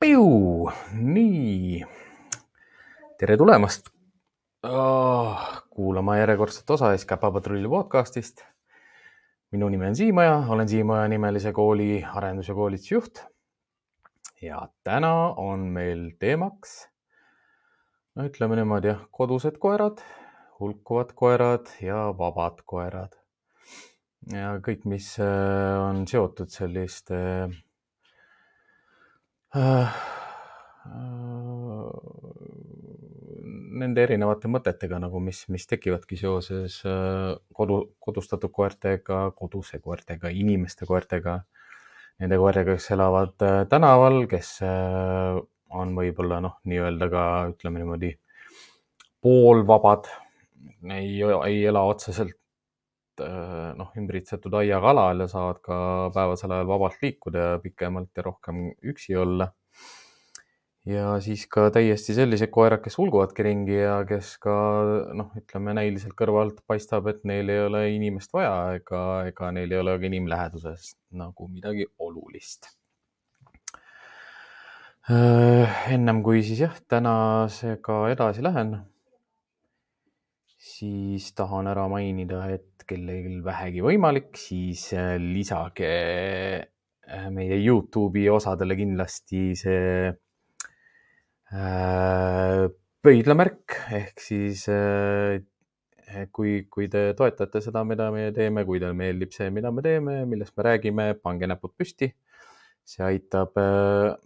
Piu, nii, tere tulemast oh, kuulama järjekordset osa SKP Patrulli podcastist. minu nimi on Siimaja, olen Siimaja nimelise kooli arendus- ja koolitusjuht. ja täna on meil teemaks, no ütleme niimoodi jah, kodused koerad, hulkuvad koerad ja vabad koerad. ja kõik, mis äh, on seotud selliste äh, nende erinevate mõtetega nagu, mis, mis tekivadki seoses äh, kodu, kodustatud koertega, koduse koertega, inimeste koertega. Nende koertega, kes elavad äh, tänaval, kes äh, on võib-olla noh, nii-öelda ka ütleme niimoodi poolvabad, ei, ei ela otseselt noh, ümbritsetud aiaga alal ja saavad ka päevasel ajal vabalt liikuda ja pikemalt ja rohkem üksi olla ja siis ka täiesti sellised koerad, kes ulguvadki ringi ja kes ka noh, ütleme näiliselt kõrvalt paistab, et neil ei ole inimest vaja ega, ega neil ei ole ka inimläheduses nagu midagi olulist. Äh, ennem kui siis jah, tänasega edasi lähen, siis tahan ära mainida, et kellelgi vähegi võimalik, siis äh, lisage äh, meie Youtube'i osadele kindlasti see Äh, pöidlamärk ehk siis äh, kui, kui te toetate seda, mida me teeme, kui teile meeldib see, mida me teeme, millest me räägime, pange näpud püsti. see aitab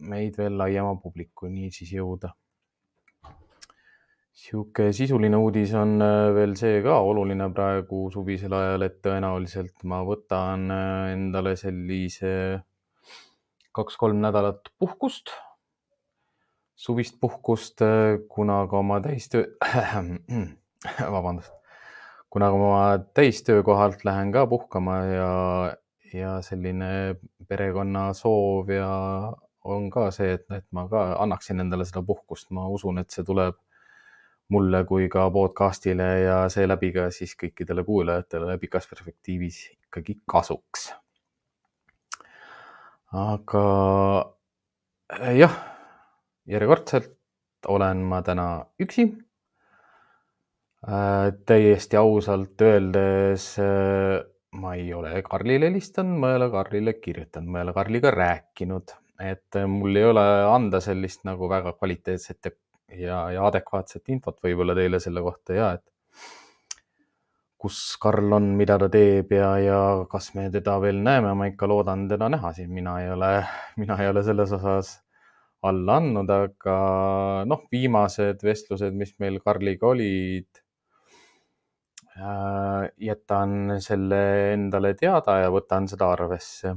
meid veel laiema publikuni siis jõuda. Sihuke sisuline uudis on veel see ka oluline praegu suvisel ajal, et tõenäoliselt ma võtan endale sellise kaks-kolm nädalat puhkust suvist puhkust, äh, kuna ka oma täistöö, vabandust, kuna ka oma täistöökohalt lähen ka puhkama ja, ja selline perekonna soov ja on ka see, et, et ma ka annaksin endale seda puhkust, ma usun, et see tuleb mulle kui ka podcast'ile ja seeläbi ka siis kõikidele kuulajatele pikas perspektiivis ikkagi kasuks. aga jah järjekordselt olen ma täna üksi äh,. täiesti ausalt öeldes äh, ma ei ole Karlile helistanud, ma ei ole Karlile kirjutanud, ma ei ole Karliga rääkinud, et mul ei ole anda sellist nagu väga kvaliteetset ja, ja adekvaatset infot võib-olla teile selle kohta ja et kus Karl on, mida ta teeb ja, ja kas me teda veel näeme, ma ikka loodan teda näha siin, mina ei ole, mina ei ole selles osas alla andnud, aga noh, viimased vestlused, mis meil Karliga olid äh,, jätan selle endale teada ja võtan seda arvesse.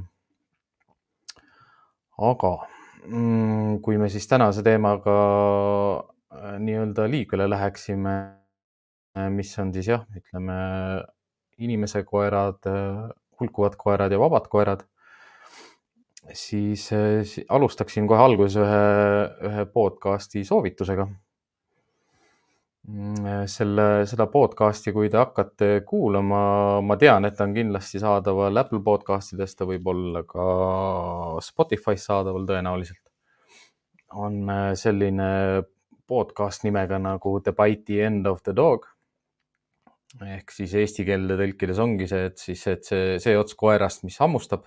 aga kui me siis tänase teemaga äh, nii-öelda liikvele läheksime, äh, mis on siis jah, ütleme inimese koerad, äh, hulkuvad koerad ja vabad koerad siis alustaksin kohe alguses ühe, ühe podcast'i soovitusega. Mm, selle, seda podcast'i, kui te hakkate kuulama, ma tean, et ta on kindlasti saadaval Apple podcast idest, ta võib olla ka Spotify's saadaval tõenäoliselt. on äh, selline podcast nimega nagu The Bitey End of the Dog ehk siis eesti keelde tõlkides ongi see, et siis, et see, see ots koerast, mis hammustab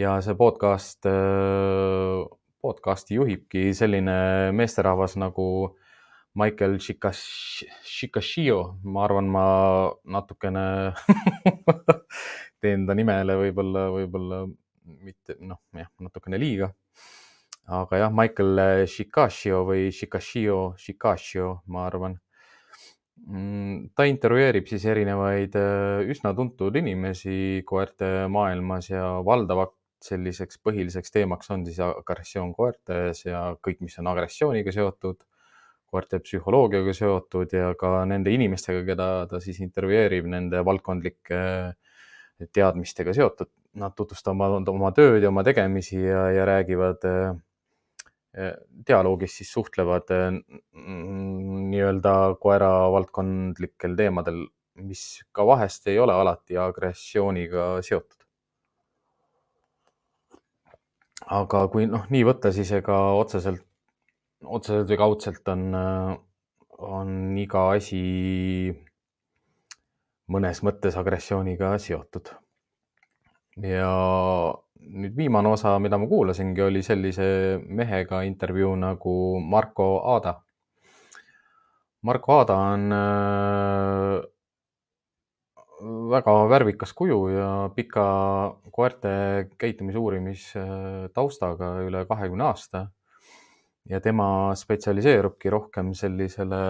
ja see podcast, äh, podcast'i juhibki selline meesterahvas nagu Michael Shikashio, ma arvan, ma natukene teen ta nimele võib-olla, võib-olla mitte, noh, jah, natukene liiga. aga jah, Michael Shikashio või Shikashio, Shikashio, ma arvan mm, ta intervjueerib siis erinevaid äh, üsna tuntud inimesi koerte maailmas ja valdavalt selliseks põhiliseks teemaks on siis agressioon koertes ja kõik, mis on agressiooniga seotud, koerte psühholoogiaga seotud ja ka nende inimestega, keda ta siis intervjueerib, nende valdkondlike teadmistega seotud. Nad tutvustavad oma tööd ja oma tegemisi ja, ja räägivad eh, dialoogis siis suhtlevad eh, nii-öelda koera valdkondlikel teemadel, mis ka vahest ei ole alati agressiooniga seotud. aga kui noh, nii võtta, siis ega otseselt, otseselt või kaudselt on, on iga asi mõnes mõttes agressiooniga seotud. ja nüüd viimane osa, mida ma kuulasingi, oli sellise mehega intervjuu nagu Marko Aada. Marko Aada on väga värvikas kuju ja pika koerte käitumise uurimistaustaga üle kahekümne aasta. Ja tema spetsialiseerubki rohkem sellisele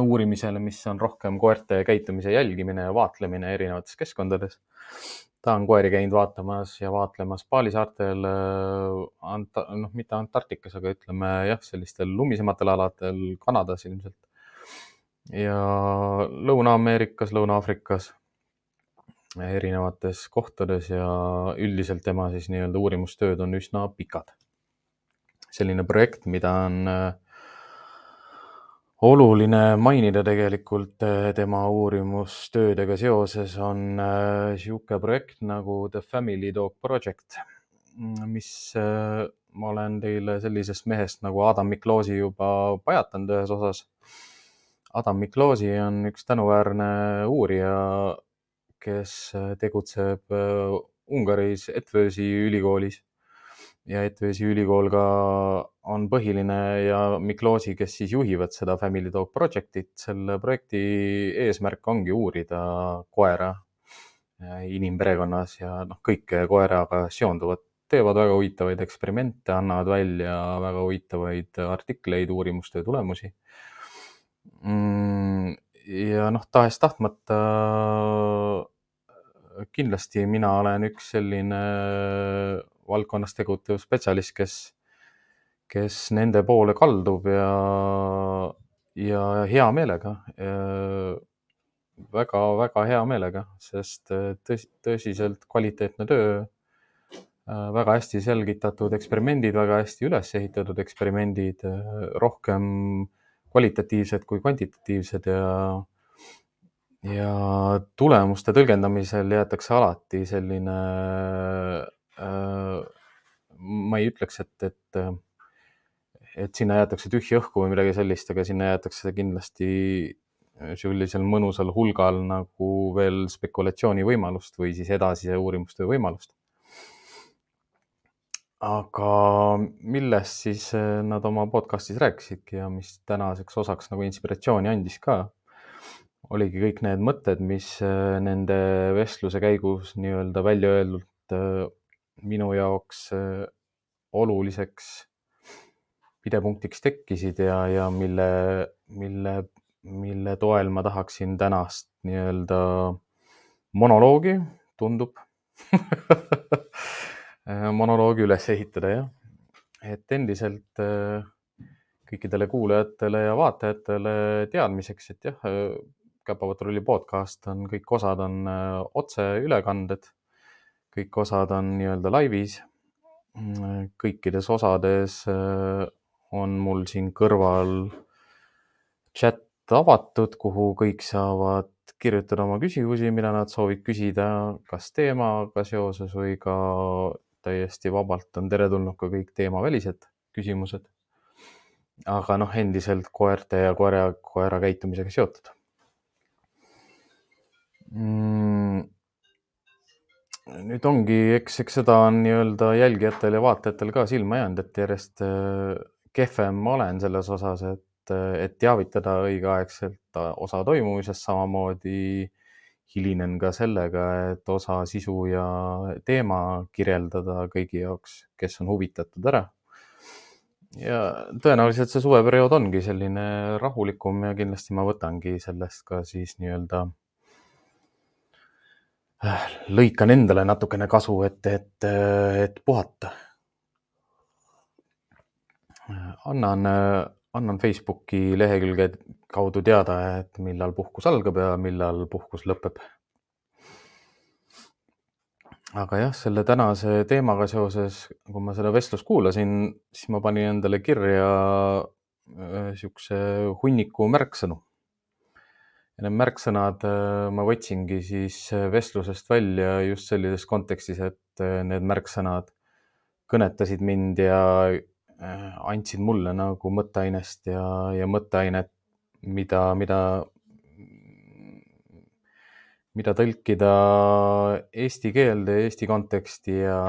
uurimisele, mis on rohkem koerte käitumise jälgimine ja vaatlemine erinevates keskkondades ta on koeri käinud vaatamas ja vaatlemas Paali saartel, Ant-, noh, mitte Antarktikas, aga ütleme jah, sellistel lumisematel aladel, Kanadas ilmselt. ja Lõuna-Ameerikas, Lõuna-Aafrikas, erinevates kohtades ja üldiselt tema siis nii-öelda uurimustööd on üsna pikad. Selline projekt, mida on äh, oluline mainida tegelikult eh, tema uurimustöödega seoses on niisugune eh, projekt nagu The Family Dog Project, mis ma olen teile sellisest mehest nagu Adam Mikloosi juba pajatanud ühes osas. Adam Mikloosi on üks tänuväärne uurija, kes tegutseb Ungaris Etvösi ülikoolis ja ETV-si ülikool ka on põhiline ja Mikloosi, kes siis juhivad seda Family Dog Projectit, selle projekti eesmärk ongi uurida koera inimperekonnas ja noh, kõike koeraga seonduvat, teevad väga huvitavaid eksperimente, annavad välja väga huvitavaid artikleid, uurimustöö tulemusi. Mm, ja noh, tahes-tahtmata kindlasti mina olen üks selline valdkonnas tegutsev spetsialist, kes, kes nende poole kaldub ja, ja hea meelega väga-väga hea meelega, sest tõsi, tõsiselt kvaliteetne töö, väga hästi selgitatud eksperimendid, väga hästi üles ehitatud eksperimendid, rohkem kvalitatiivsed kui kvantitatiivsed ja ja tulemuste tõlgendamisel jäetakse alati selline ma ei ütleks, et, et, et sinna jäetakse tühja õhku või midagi sellist, aga sinna jäetakse kindlasti sellisel mõnusal hulgal nagu veel spekulatsiooni võimalust või siis edasise uurimustöö võimalust. aga millest siis äh, nad oma podcast'is rääkisidki ja mis tänaseks osaks nagu inspiratsiooni andis ka, oligi kõik need mõtted, mis äh, nende vestluse käigus nii-öelda välja öeldult minu jaoks äh, oluliseks pidepunktiks tekkisid ja, ja mille, mille, mille toel ma tahaksin tänast nii-öelda monoloogi, tundub monoloogi üles ehitada, jah. et endiselt äh, kõikidele kuulajatele ja vaatajatele teadmiseks, et jah, Käpapatrulli podcast on, kõik osad on äh, otseülekanded kõik osad on nii-öelda laivis. kõikides osades äh, on mul siin kõrval chat avatud, kuhu kõik saavad kirjutada oma küsimusi, mida nad soovid küsida, kas teemaga seoses või ka täiesti vabalt on teretulnud ka kõik teemavälised küsimused. aga noh, endiselt koerte ja koera, koera käitumisega seotud mm nüüd ongi, eks, eks seda on nii-öelda jälgijatel ja vaatajatel ka silma jäänud, et järjest äh, kehvem ma olen selles osas, et, et teavitada õigeaegselt osa toimumisest, samamoodi hilinen ka sellega, et osa sisu ja teema kirjeldada kõigi jaoks, kes on huvitatud ära. ja tõenäoliselt see suveperiood ongi selline rahulikum ja kindlasti ma võtangi sellest ka siis nii-öelda lõikan endale natukene kasu, et, et, et puhata. annan, annan Facebooki lehekülge kaudu teada, et millal puhkus algab ja millal puhkus lõpeb. aga jah, selle tänase teemaga seoses, kui ma seda vestlust kuulasin, siis ma panin endale kirja niisuguse hunniku märksõnu ja need märksõnad äh, ma võtsingi siis äh, vestlusest välja just sellises kontekstis, et äh, need märksõnad kõnetasid mind ja andsid mulle nagu mõtteainest ja, ja mõtteainet, mida, mida, mida tõlkida eesti keelde, Eesti konteksti ja,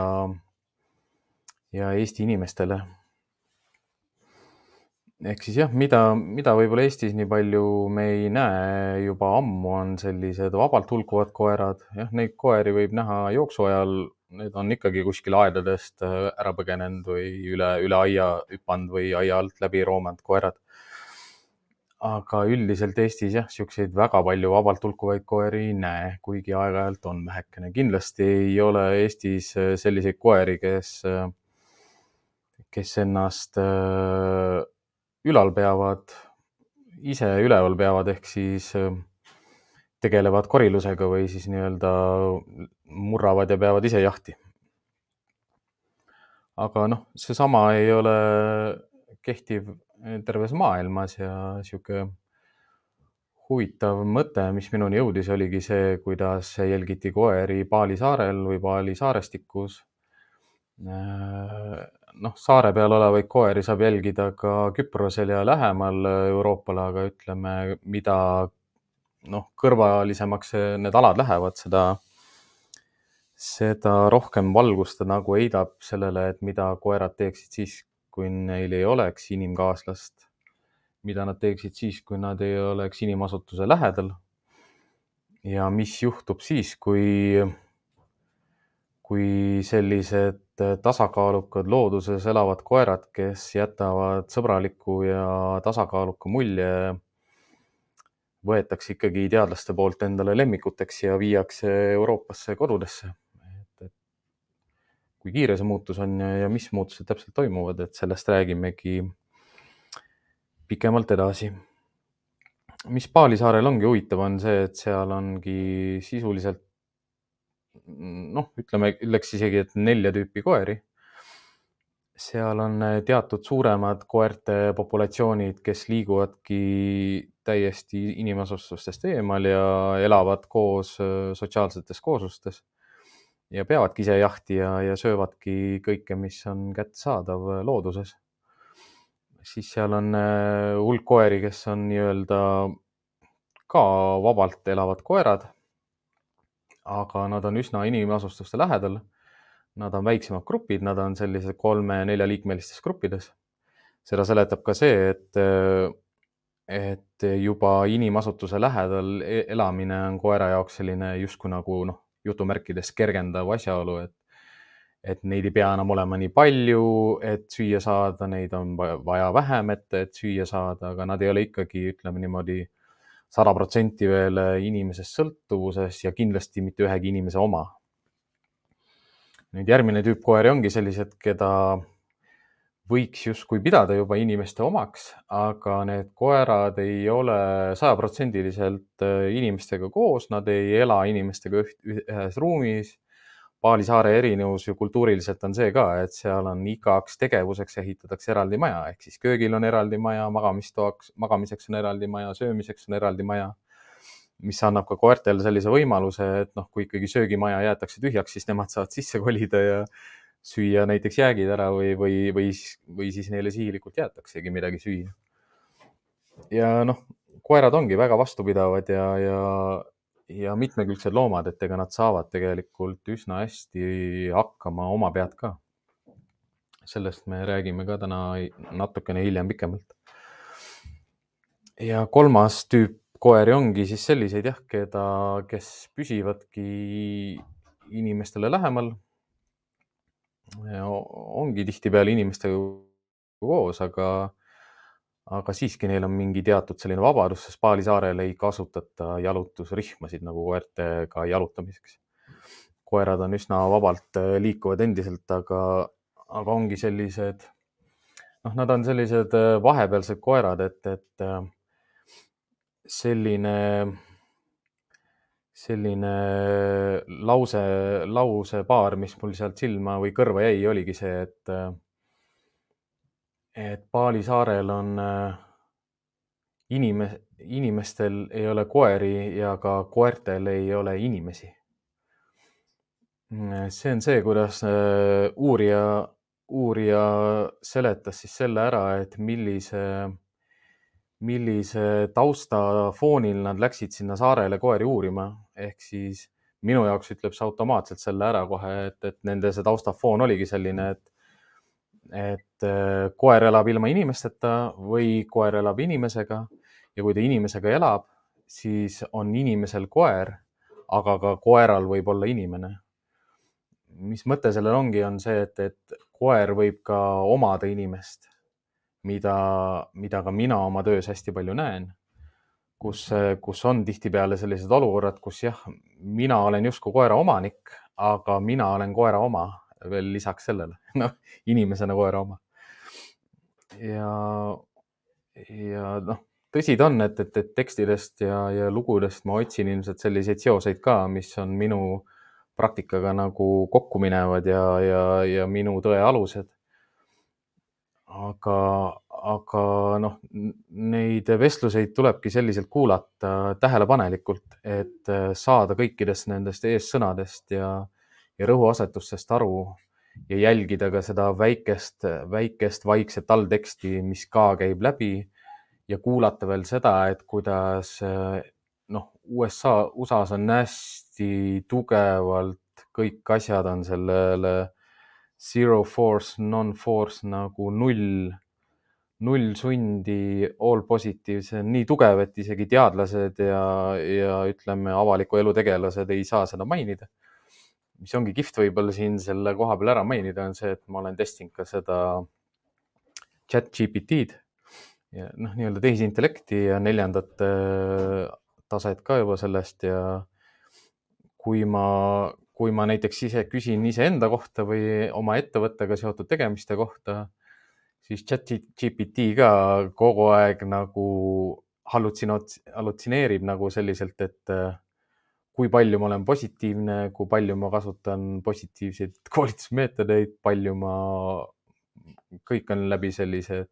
ja Eesti inimestele ehk siis jah, mida, mida võib-olla Eestis nii palju me ei näe juba ammu, on sellised vabalt hulkuvad koerad. jah, neid koeri võib näha jooksu ajal, need on ikkagi kuskil aedadest äh, ära põgenenud või üle, üle aia hüpanud või aia alt läbi roomanud koerad. aga üldiselt Eestis jah, niisuguseid väga palju vabalt hulkuvaid koeri ei näe, kuigi aeg-ajalt on vähekene. kindlasti ei ole Eestis äh, selliseid koeri, kes, äh, kes ennast ülal peavad, ise üleval peavad, ehk siis äh, tegelevad korilusega või siis nii-öelda murravad ja peavad ise jahti. aga noh, seesama ei ole kehtiv terves maailmas ja niisugune huvitav mõte, mis minuni jõudis, oligi see, kuidas jälgiti koeri Paali saarel või Paali saarestikus äh, noh, saare peal olevaid koeri saab jälgida ka Küprosel ja lähemal Euroopale, aga ütleme, mida noh, kõrvalisemaks need alad lähevad, seda, seda rohkem valgust ta nagu heidab sellele, et mida koerad teeksid siis, kui neil ei oleks inimkaaslast. mida nad teeksid siis, kui nad ei oleks inimasutuse lähedal. ja mis juhtub siis, kui, kui sellised Äh, tasakaalukad looduses elavad koerad, kes jätavad sõbraliku ja tasakaaluka mulje, võetakse ikkagi teadlaste poolt endale lemmikuteks ja viiakse Euroopasse kodudesse. et, et kui kiire see muutus on ja, ja mis muutused täpselt toimuvad, et sellest räägimegi pikemalt edasi. mis Paalisaarel ongi huvitav, on see, et seal ongi sisuliselt noh, ütleme, ütleks isegi, et nelja tüüpi koeri. seal on äh, teatud suuremad koerte populatsioonid, kes liiguvadki täiesti inimasustustest eemal ja elavad koos äh, sotsiaalsetes kooslustes ja peavadki ise jahti ja, ja söövadki kõike, mis on kättesaadav äh, looduses. siis seal on hulk koeri, kes on nii-öelda ka vabalt elavad koerad aga nad on üsna inimasustuste lähedal. Nad on väiksemad grupid, nad on sellised kolme-neljaliikmelistes gruppides. seda seletab ka see, et, et juba inimasutuse lähedal e-, elamine on koera jaoks selline justkui nagu noh, jutumärkides kergendav asjaolu, et et neid ei pea enam olema nii palju, et süüa saada, neid on vaja vähem, et, et süüa saada, aga nad ei ole ikkagi, ütleme niimoodi sada protsenti veel inimesest sõltuvuses ja kindlasti mitte ühegi inimese oma. nüüd järgmine tüüp koeri ongi sellised, keda võiks justkui pidada juba inimeste omaks, aga need koerad ei ole sajaprotsendiliselt inimestega koos, nad ei ela inimestega üht, ühes ruumis Paali saare erinevus ju kultuuriliselt on see ka, et seal on igaks tegevuseks ehitatakse eraldi maja, ehk siis köögil on eraldi maja, magamistoaks, magamiseks on eraldi maja, söömiseks on eraldi maja. mis annab ka koertele sellise võimaluse, et noh, kui ikkagi söögimaja jäetakse tühjaks, siis nemad saavad sisse kolida ja süüa näiteks jäägid ära või, või, või, või siis neile sihilikult jäetaksegi midagi süüa. ja noh, koerad ongi väga vastupidavad ja, ja ja mitmekülgsed loomad, et ega nad saavad tegelikult üsna hästi hakkama oma pead ka. sellest me räägime ka täna natukene hiljem pikemalt. ja kolmas tüüp koeri ongi siis selliseid jah, keda, kes püsivadki inimestele lähemal. ongi tihtipeale inimestega koos, aga aga siiski neil on mingi teatud selline vabadus, sest Paali saarel ei kasutata jalutusrihmasid nagu koertega jalutamiseks. koerad on üsna vabalt äh, liikuvad endiselt, aga, aga ongi sellised, noh, nad on sellised äh, vahepealsed koerad, et, et äh, selline, selline lause, lausepaar, mis mul sealt silma või kõrva jäi, oligi see, et et Paali saarel on äh, inime-, inimestel ei ole koeri ja ka koertel ei ole inimesi. see on see, kuidas äh, uurija uurija seletas siis selle ära, et millise, millise tausta foonil nad läksid sinna saarele koeri uurima, ehk siis minu jaoks ütleb see automaatselt selle ära kohe, et, et nende see taustafoon oligi selline, et, et äh, koer elab ilma inimesteta või koer elab inimesega ja kui ta inimesega elab, siis on inimesel koer, aga ka koeral võib olla inimene. mis mõte sellel ongi, on see, et, et koer võib ka omada inimest, mida, mida ka mina oma töös hästi palju näen kus, kus on tihtipeale sellised olukorrad, kus jah, mina olen justkui koera omanik, aga mina olen koera oma veel lisaks sellele, noh, inimesena koera oma. ja, ja noh, tõsi ta on, et, et, et tekstidest ja, ja lugudest ma otsin ilmselt selliseid seoseid ka, mis on minu praktikaga nagu kokku minevad ja, ja, ja minu tõe alused. aga, aga noh, neid vestluseid tulebki selliselt kuulata tähelepanelikult, et saada kõikidest nendest eessõnadest ja, ja rõhuasetustest aru ja jälgida ka seda väikest, väikest vaikset allteksti, mis ka käib läbi ja kuulata veel seda, et kuidas noh, USA, USA-s on hästi tugevalt kõik asjad on sellele zero force, non-force nagu null null sundi, all positive, see on nii tugev, et isegi teadlased ja, ja ütleme, avaliku elu tegelased ei saa seda mainida. Mis ongi kihvt võib-olla siin selle koha peal ära mainida, on see, et ma olen testinud ka seda chat GPT-d ja noh, nii-öelda tehisintellekti ja neljandat äh, taset ka juba sellest ja kui ma, kui ma näiteks ise küsin iseenda kohta või oma ettevõttega seotud tegemiste kohta siis chat GPT ka kogu aeg nagu hallutsinoot-, hallutsineerib nagu selliselt, et äh, kui palju ma olen positiivne, kui palju ma kasutan positiivseid koolitusmeetodeid, palju ma, kõik on läbi sellise, et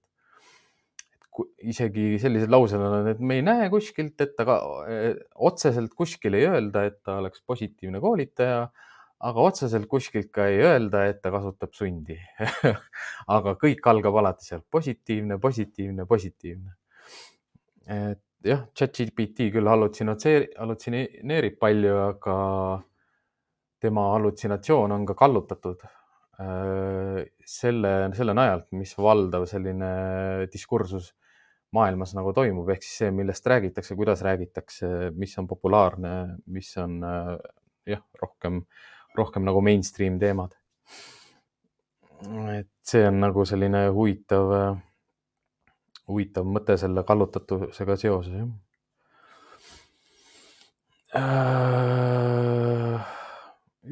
isegi sellised laused on, et me ei näe kuskilt, et ta ka otseselt kuskil ei öelda, et ta oleks positiivne koolitaja aga otseselt kuskilt ka ei öelda, et ta kasutab sundi aga kõik algab alati sealt positiivne, positiivne, positiivne. et jah, chat-GPT küll hallutsineerib palju, aga tema hallutsinatsioon on ka kallutatud äh, selle, selle najalt, mis valdav selline diskursus maailmas nagu toimub, ehk siis see, millest räägitakse, kuidas räägitakse, mis on populaarne, mis on äh, jah, rohkem äh, rohkem nagu mainstream teemad. et see on nagu selline huvitav, huvitav mõte selle kallutatusega seoses, jah. Äh,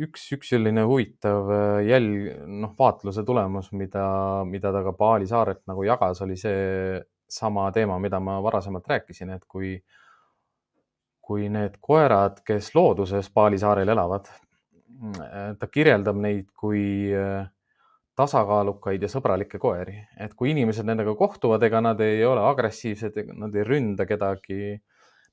üks, üks selline huvitav jälg, noh, vaatluse tulemus, mida, mida ta ka Paali saarelt nagu jagas, oli see sama teema, mida ma varasemalt rääkisin, et kui, kui need koerad, kes looduses Paali saarel elavad, Äh, ta kirjeldab neid kui äh, tasakaalukaid ja sõbralikke koeri, et kui inimesed nendega kohtuvad, ega nad ei ole agressiivsed, nad ei ründa kedagi.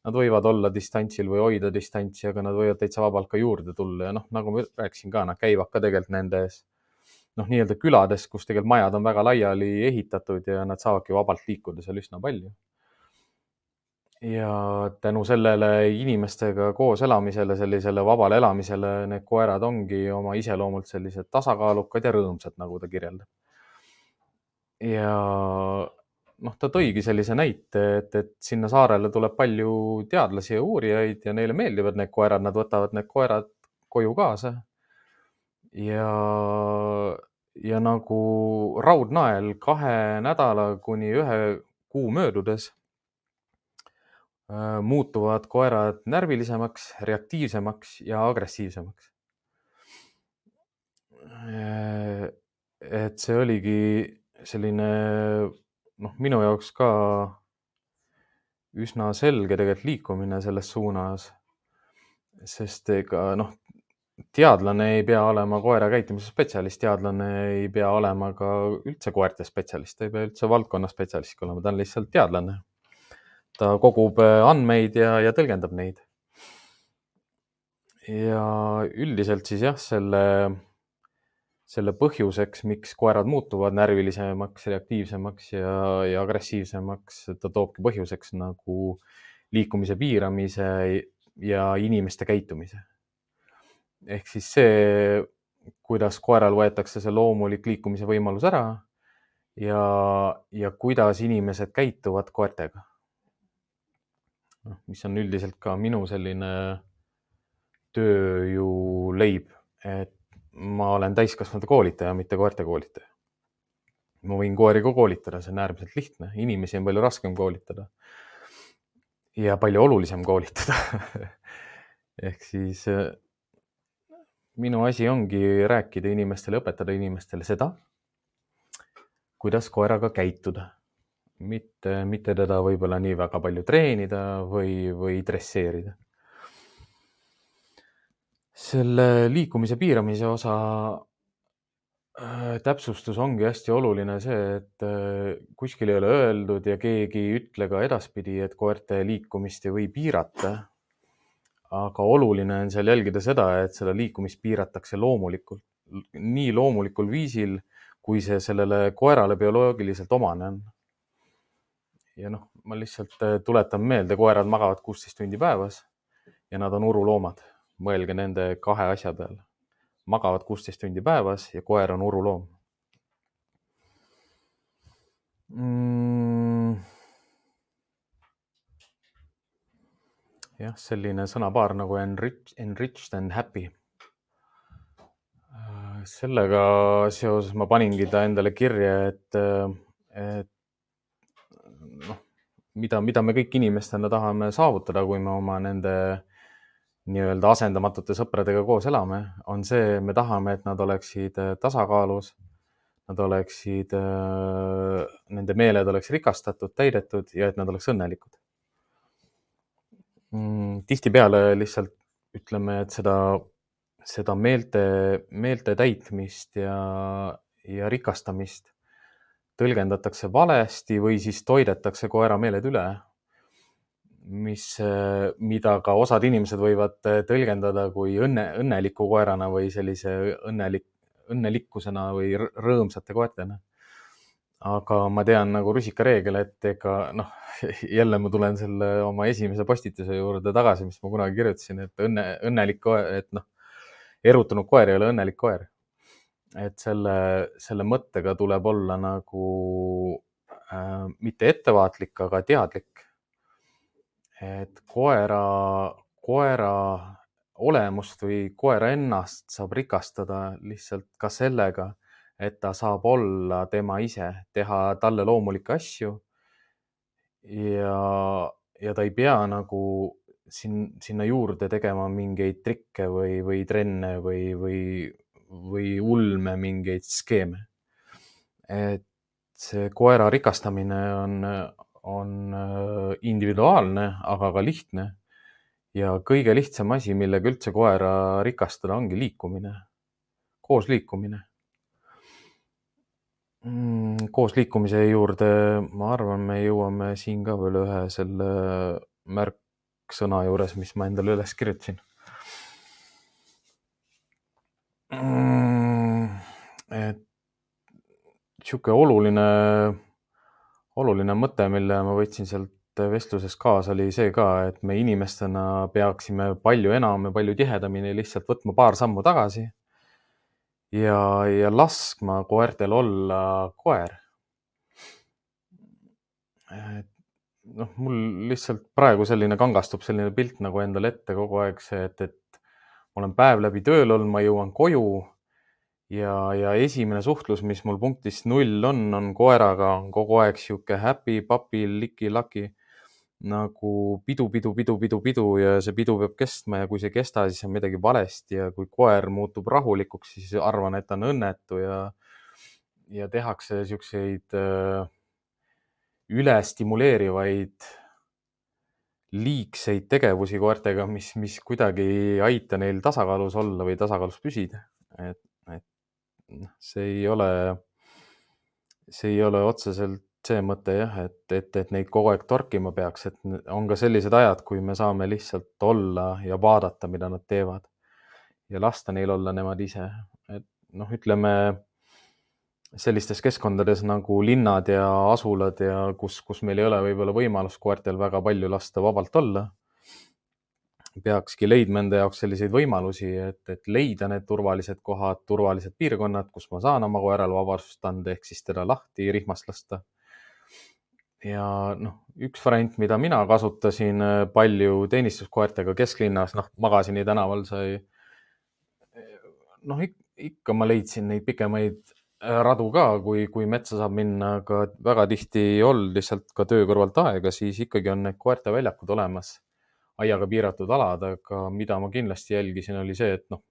Nad võivad olla distantsil või hoida distantsi, aga nad võivad täitsa vabalt ka juurde tulla. Ja noh, nagu ma rääkisin ka, nad käivad ka tegelikult nendes noh, nii-öelda külades, kus tegelikult majad on väga laiali ehitatud ja nad saavadki vabalt liikuda seal üsna palju ja tänu sellele inimestega koos elamisele, sellisele vabale elamisele, need koerad ongi oma iseloomult sellised tasakaalukad ja rõõmsad, nagu ta kirjeldab. ja noh, ta tõigi sellise näite, et, et sinna saarele tuleb palju teadlasi ja uurijaid ja neile meeldivad need koerad, nad võtavad need koerad koju kaasa. ja, ja nagu raudnael kahe nädala kuni ühe kuu möödudes muutuvad koerad närvilisemaks, reaktiivsemaks ja agressiivsemaks. Äh, et see oligi selline noh, minu jaoks ka üsna selge tegelikult liikumine selles suunas. sest ega noh, teadlane ei pea olema koera käitumise spetsialist, teadlane ei pea olema ka üldse koerte spetsialist, ta ei pea üldse valdkonna spetsialist olema, ta on lihtsalt teadlane ta kogub äh, andmeid ja, ja tõlgendab neid. ja üldiselt siis jah, selle, selle põhjuseks, miks koerad muutuvad närvilisemaks, reaktiivsemaks ja, ja agressiivsemaks, ta toobki põhjuseks nagu liikumise piiramise ja inimeste käitumise. ehk siis see, kuidas koeral võetakse see loomulik liikumise võimalus ära ja, ja kuidas inimesed käituvad koertega. Noh, mis on üldiselt ka minu selline töö ju leib, et ma olen täiskasvanute koolitaja, mitte koerte koolitaja. ma võin koeri ka koolitada, see on äärmiselt lihtne, inimesi on palju raskem koolitada. ja palju olulisem koolitada ehk siis minu asi ongi rääkida inimestele, õpetada inimestele seda, kuidas koeraga käituda. Mitte, mitte teda võib-olla nii väga palju treenida või, või dresseerida. selle liikumise piiramise osa äh, täpsustus ongi hästi oluline see, et äh, kuskil ei ole öeldud ja keegi ei ütle ka edaspidi, et koerte liikumist ei või piirata aga oluline on seal jälgida seda, et seda liikumist piiratakse loomulikult, nii loomulikul viisil, kui see sellele koerale bioloogiliselt omane on. Ja noh, ma lihtsalt äh, tuletan meelde, koerad magavad kuusteist tundi päevas ja nad on uruloomad. mõelge nende kahe asja peale. magavad kuusteist tundi päevas ja koer on uruloom mm jah, selline sõnapaar nagu enrich, enriched and happy. Äh, sellega seoses ma paningi ta endale kirja, et, et noh, mida, mida me kõik inimestena tahame saavutada, kui me oma nende nii-öelda asendamatute sõpradega koos elame, on see, me tahame, et nad oleksid tasakaalus, nad oleksid, nende meeled oleks rikastatud, täidetud ja et nad oleks õnnelikud mm,? tihtipeale lihtsalt ütleme, et seda, seda meelte, meelte täitmist ja, ja rikastamist tõlgendatakse valesti või siis toidetakse koera meeled üle. mis, mida ka osad inimesed võivad tõlgendada kui õnne, õnneliku koerana või sellise õnnelik, õnnelikkusena või rõõmsate koertena aga ma tean nagu rusikareegel, et ega noh, jälle ma tulen selle oma esimese postituse juurde tagasi, mis ma kunagi kirjutasin, et õnne, õnnelik koer, et noh, erutunud koer ei ole õnnelik koer. Et selle, selle mõttega tuleb olla nagu äh, mitte ettevaatlik, aga teadlik. et koera, koera olemust või koera ennast saab rikastada lihtsalt ka sellega et ta saab olla tema ise, teha talle loomulikke asju. ja, ja ta ei pea nagu sin, sinna juurde tegema mingeid trikke või, või trenne või, või, või ulme mingeid skeeme. et see koera rikastamine on, on äh, individuaalne, aga ka lihtne. ja kõige lihtsam asi, millega üldse koera rikastada, ongi liikumine, koos liikumine mm,? koos liikumise juurde, ma arvan, me jõuame siin ka veel ühe selle märksõna juures, mis ma endale üles kirjutasin. Et sihuke oluline, oluline mõte, mille ma võtsin sealt vestlusest kaasa, oli see ka, et me inimestena peaksime palju enam ja palju tihedamini lihtsalt võtma paar sammu tagasi ja, ja laskma koertel olla koer. noh, mul lihtsalt praegu selline kangastub selline pilt nagu endale ette kogu aeg see, et, et ma olen päev läbi tööl olnud, ma jõuan koju ja, ja esimene suhtlus, mis mul punktis null on, on koeraga, on kogu aeg sihuke happy, puppy, liki-laki nagu pidu, pidu, pidu, pidu, pidu ja see pidu peab kestma ja kui see ei kesta, siis on midagi valesti ja kui koer muutub rahulikuks, siis arvan, et ta on õnnetu ja, ja tehakse siukseid äh, ülestimuleerivaid liigseid tegevusi koertega, mis, mis kuidagi ei aita neil tasakaalus olla või tasakaalus püsida. et, et noh, see ei ole, see ei ole otseselt see mõte jah, et, et, et neid kogu aeg torkima peaks, et on ka sellised ajad, kui me saame lihtsalt olla ja vaadata, mida nad teevad ja lasta neil olla nemad ise. et noh, ütleme sellistes keskkondades nagu linnad ja asulad ja kus, kus meil ei ole võib-olla võimalust koertel väga palju lasta vabalt olla. peakski leidma enda jaoks selliseid võimalusi, et, et leida need turvalised kohad, turvalised piirkonnad, kus ma saan oma koerale vabadust anda, ehk siis teda lahti rihmast lasta. ja noh, üks variant, mida mina kasutasin äh, palju teenistuskoertega kesklinnas, noh, Magasini tänaval sai. noh, ikka ma leidsin neid pikemaid Äh, radu ka, kui, kui metsa saab minna, aga väga tihti ei olnud lihtsalt ka töö kõrvalt aega, siis ikkagi on need koerteväljakud olemas, aiaga piiratud alad, aga mida ma kindlasti jälgisin, oli see, et noh,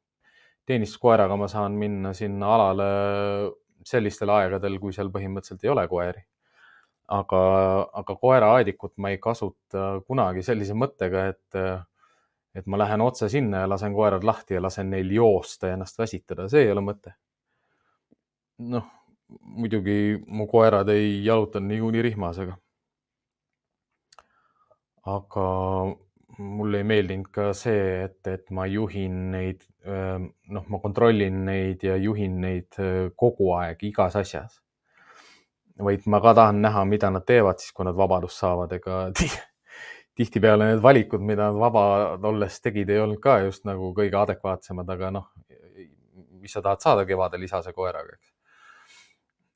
teenistuskoeraga ma saan minna sinna alale sellistel aegadel, kui seal põhimõtteliselt ei ole koeri. aga, aga koeraaedikut ma ei kasuta kunagi sellise mõttega, et, et ma lähen otse sinna ja lasen koerad lahti ja lasen neil joosta ja ennast väsitada, see ei ole mõte noh, muidugi mu koerad ei jalutanud niikuinii rihmas, aga, aga mulle ei meeldinud ka see, et, et ma juhin neid, noh, ma kontrollin neid ja juhin neid kogu aeg igas asjas. vaid ma ka tahan näha, mida nad teevad siis, kui nad vabadust saavad, ega tihtipeale need valikud, mida nad vabad olles tegid, ei olnud ka just nagu kõige adekvaatsemad, aga noh, mis sa tahad saada kevadel isase koeraga, eks? Äh,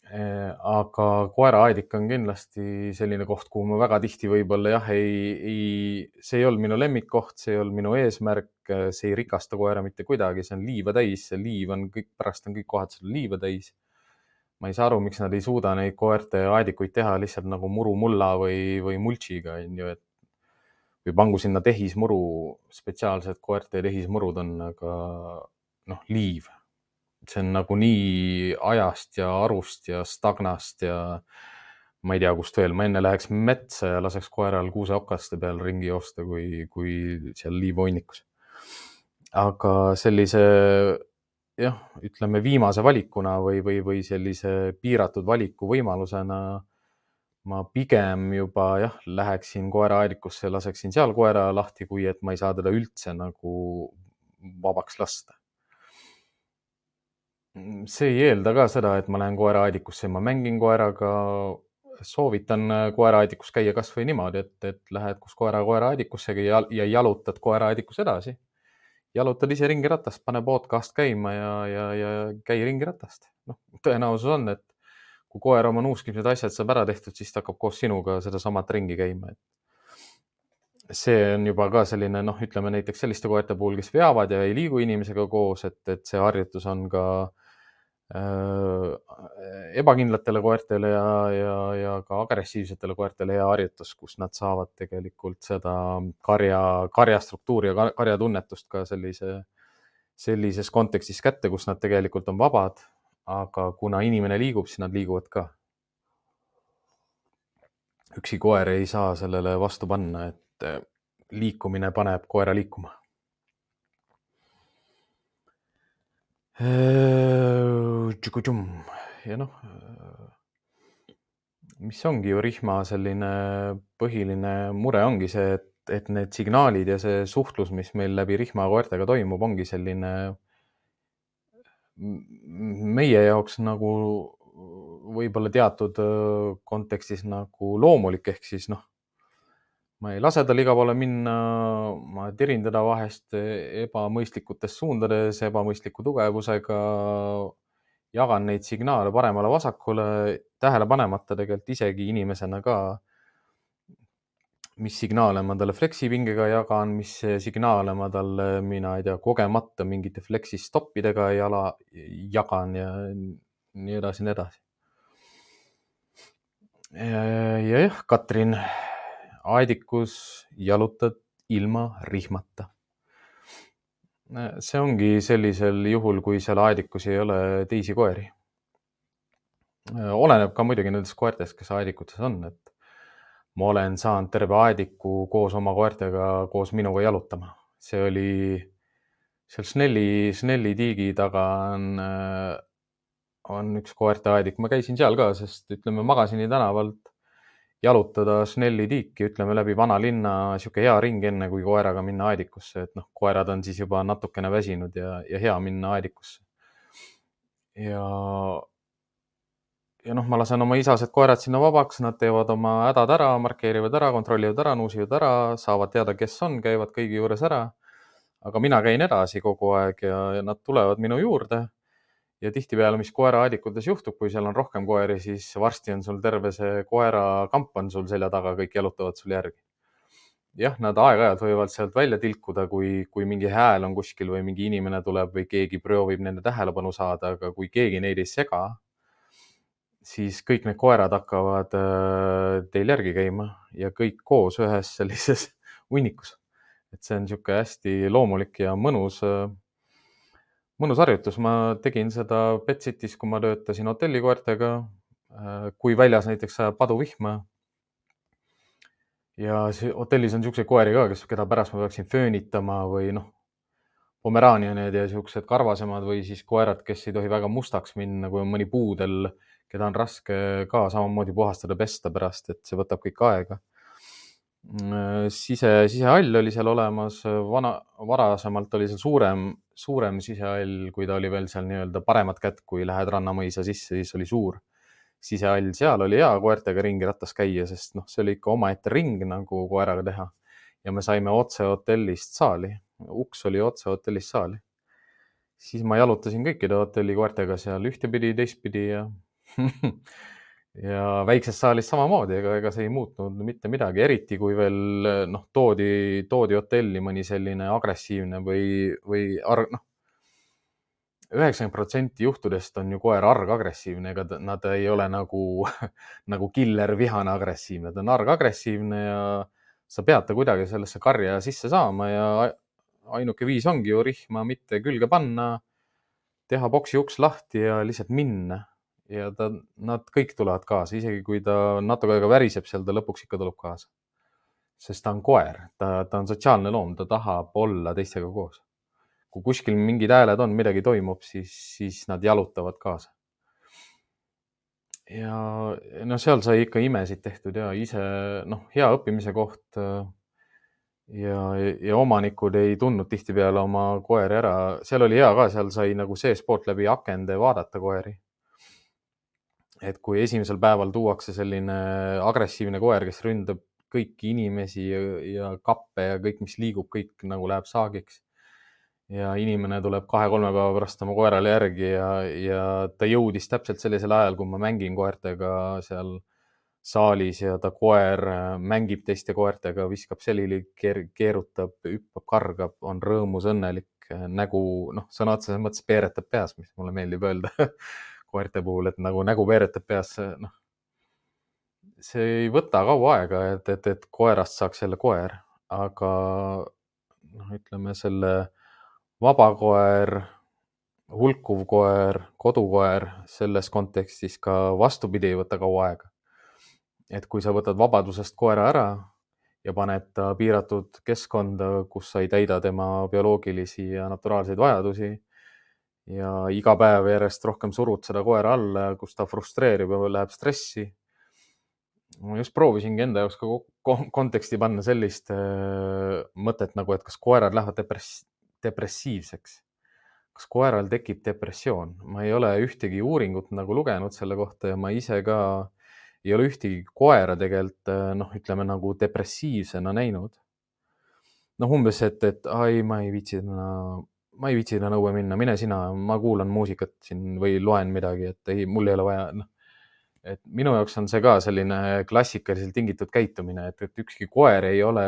aga koeraaedik on kindlasti selline koht, kuhu ma väga tihti võib-olla jah, ei, ei, see ei olnud minu lemmikkoht, see ei olnud minu eesmärk, see ei rikasta koera mitte kuidagi, see on liiva täis, see liiv on kõik, pärast on kõik kohad seal liiva täis. ma ei saa aru, miks nad ei suuda neid koerte aedikuid teha lihtsalt nagu murumulla või, või mulčiga on ju, et või pangu sinna tehismuru, spetsiaalsed koerte tehismurud on, aga noh, liiv see on nagunii ajast ja arust ja stagnast ja ma ei tea, kust veel, ma enne läheks metsa ja laseks koeral kuuseokaste peal ringi joosta, kui, kui seal liivhunnikus. aga sellise jah, ütleme viimase valikuna või, või, või sellise piiratud valiku võimalusena ma pigem juba jah, läheksin koeraaedikusse, laseksin seal koera lahti, kui et ma ei saa teda üldse nagu vabaks lasta see ei eelda ka seda, et ma lähen koeraaedikusse, ma mängin koeraga. soovitan äh, koeraaedikus käia kasvõi niimoodi, et, et lähed koos koera koeraaedikusse ja, ja jalutad koeraaedikus edasi. jalutad ise ringi ratast, pane podcast käima ja, ja, ja käi ringi ratast. noh, tõenäosus on, et kui koer oma nuuskimised asjad saab ära tehtud, siis ta hakkab koos sinuga sedasamat ringi käima, et see on juba ka selline noh, ütleme näiteks selliste koerte puhul, kes veavad ja ei liigu inimesega koos, et, et see harjutus on ka Äh, ebakindlatele koertele ja, ja, ja ka agressiivsetele koertele hea harjutus, kus nad saavad tegelikult seda karja, karja struktuuri ja karja tunnetust ka sellise, sellises kontekstis kätte, kus nad tegelikult on vabad. aga kuna inimene liigub, siis nad liiguvad ka. üksi koer ei saa sellele vastu panna, et liikumine paneb koera liikuma ja noh, mis ongi ju rihma selline põhiline mure ongi see, et, et need signaalid ja see suhtlus, mis meil läbi rihma koertega toimub, ongi selline meie jaoks nagu võib-olla teatud kontekstis nagu loomulik, ehk siis noh ma ei lase tal igale poole minna, ma tirin teda vahest ebamõistlikutes suundades, ebamõistliku tugevusega. jagan neid signaale paremale-vasakule, tähele panemata tegelikult isegi inimesena ka. mis signaale ma talle fleksipingega jagan, mis signaale ma talle, mina ei tea, kogemata mingite fleksi stoppidega jala, jagan ja nii edasi, nii edasi. ja jah, Katrin aedikus jalutad ilma rihmata. see ongi sellisel juhul, kui seal aedikus ei ole teisi koeri. oleneb ka muidugi nendest koertest, kes aedikutes on, et ma olen saanud terve aediku koos oma koertega koos minuga jalutama, see oli seal Snelli, Snelli tiigi taga on, on üks koerte aedik, ma käisin seal ka, sest ütleme Magasini tänavalt jalutada Snelli tiiki, ütleme läbi vanalinna, sihuke hea ring, enne kui koeraga minna aedikusse, et noh, koerad on siis juba natukene väsinud ja, ja hea minna aedikusse. ja, ja noh, ma lasen oma isased koerad sinna vabaks, nad teevad oma hädad ära, markeerivad ära, kontrollivad ära, nuusivad ära, saavad teada, kes on, käivad kõigi juures ära. aga mina käin edasi kogu aeg ja, ja nad tulevad minu juurde. Ja tihtipeale, mis koeraadikutes juhtub, kui seal on rohkem koeri, siis varsti on sul terve see koerakamp on sul selja taga, kõik jalutavad sul järgi jah, nad aeg-ajalt võivad sealt välja tilkuda, kui, kui mingi hääl on kuskil või mingi inimene tuleb või keegi proovib nende tähelepanu saada, aga kui keegi neid ei sega, siis kõik need koerad hakkavad äh, teil järgi käima ja kõik koos ühes sellises hunnikus. et see on niisugune hästi loomulik ja mõnus, äh, mõnus harjutus. ma tegin seda Betsitis, kui ma töötasin hotellikoertega. Äh, kui väljas näiteks sajab paduvihma ja hotellis on niisuguseid koeri ka, kes, keda pärast ma peaksin föönitama või noh, pomeraanianid ja niisugused karvasemad või siis koerad, kes ei tohi väga mustaks minna, kui on mõni puudel, keda on raske ka samamoodi puhastada, pesta pärast, et see võtab kõik aega. sise, sisehall oli seal olemas, vana, varasemalt oli seal suurem, suurem sisehall, kui ta oli veel seal nii-öelda paremat kätt, kui lähed Rannamõisa sisse, siis oli suur sisehall, seal oli hea koertega ringi rattas käia, sest noh, see oli ikka omaette ring nagu koeraga teha. ja me saime otse hotellist saali, uks oli otse hotellist saali. siis ma jalutasin kõikide hotelli koertega seal ühtepidi, teistpidi ja ja väikses saalis samamoodi, ega, ega see ei muutnud mitte midagi, eriti kui veel noh, toodi, toodi hotelli mõni selline agressiivne või, või noh, üheksakümmend protsenti juhtudest on ju koer argagressiivne, ega nad ei ole nagu, nagu killer vihane agressiivne, ta on argagressiivne ja sa pead ta kuidagi sellesse karja sisse saama ja ainuke viis ongi ju rihma mitte külge panna, teha boksi uks lahti ja lihtsalt minna. Ja ta, nad kõik tulevad kaasa, isegi kui ta natuke aega väriseb seal, ta lõpuks ikka tuleb kaasa. sest ta on koer, ta, ta on sotsiaalne loom, ta tahab olla teistega koos kui kuskil mingid hääled on, midagi toimub, siis, siis nad jalutavad kaasa. ja no seal sai ikka imesid tehtud ja ise noh, hea õppimise koht. ja, ja omanikud ei tundnud tihtipeale oma koeri ära, seal oli hea ka, seal sai nagu seestpoolt läbi akende vaadata koeri. Et kui esimesel päeval tuuakse selline agressiivne koer, kes ründab kõiki inimesi ja, ja kappe ja kõik, mis liigub, kõik nagu läheb saagiks. Ja inimene tuleb kahe-kolme päeva pärast oma koerale järgi ja, ja ta jõudis täpselt sellisel ajal, kui ma mängin koertega seal saalis ja ta koer äh, mängib teiste koertega, viskab selili, keerutab, hüppab, kargab, on rõõmus, õnnelik, äh, nägu, noh, sõna otseses mõttes peeretab peas, mis mulle meeldib öelda koerte puhul, et nagu nägu peeretab peas, noh. see ei võta kaua aega, et, et, et koerast saaks jälle koer, aga noh, ütleme selle vabakoer, hulkuv koer, kodukoer, selles kontekstis ka vastupidi ei võta kaua aega. et kui sa võtad vabadusest koera ära ja paned ta piiratud keskkonda, kus sa ei täida tema bioloogilisi ja naturaalseid vajadusi ja iga päev järjest rohkem surud seda koera alla, kus ta frustreerib ja läheb stressi. ma just proovisingi enda jaoks ka konteksti panna sellist äh, mõtet nagu, et kas koerad lähevad depress-, depressiivseks. kas koeral tekib depressioon? ma ei ole ühtegi uuringut nagu lugenud selle kohta ja ma ise ka ei ole ühtegi koera tegelikult noh, ütleme nagu depressiivsena näinud. noh, umbes, et, et ai, ma ei viitsi täna, ma ei viitsi täna õue minna, mine sina, ma kuulan muusikat siin või loen midagi, et ei, mul ei ole vaja, noh. Et minu jaoks on see ka selline klassikaliselt tingitud käitumine, et, et ükski koer ei ole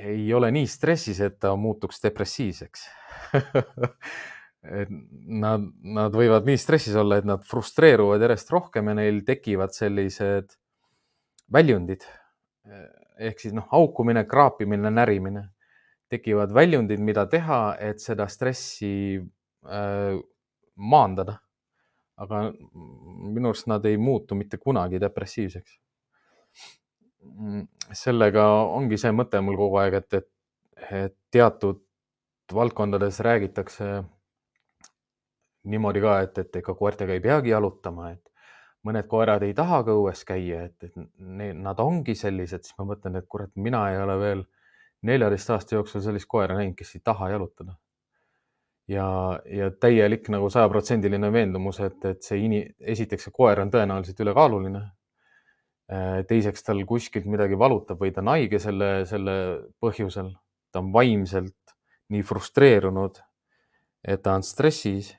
ei ole nii stressis, et ta muutuks depressiivseks. Et nad, nad võivad nii stressis olla, et nad frustreeruvad järjest rohkem ja neil tekivad sellised väljundid. Ehk siis noh, haukumine, kraapimine, närimine, tekivad väljundid, mida teha, et seda stressi äh, maandada. aga minu arust nad ei muutu mitte kunagi depressiivseks Mm, sellega ongi see mõte mul kogu aeg, et, et, et teatud valdkondades räägitakse niimoodi ka, et, et ega koertega ei peagi jalutama, et mõned koerad ei taha ka õues käia, et, et need, nad ongi sellised, siis ma mõtlen, et kurat, mina ei ole veel neljateist aasta jooksul sellist koera näinud, kes ei taha jalutada. ja, ja täielik nagu sajaprotsendiline veendumus, et, et see ini-, esiteks see koer on tõenäoliselt ülekaaluline. teiseks tal kuskilt midagi valutab või ta on haige selle, selle põhjusel, ta on vaimselt nii frustreerunud, et ta on stressis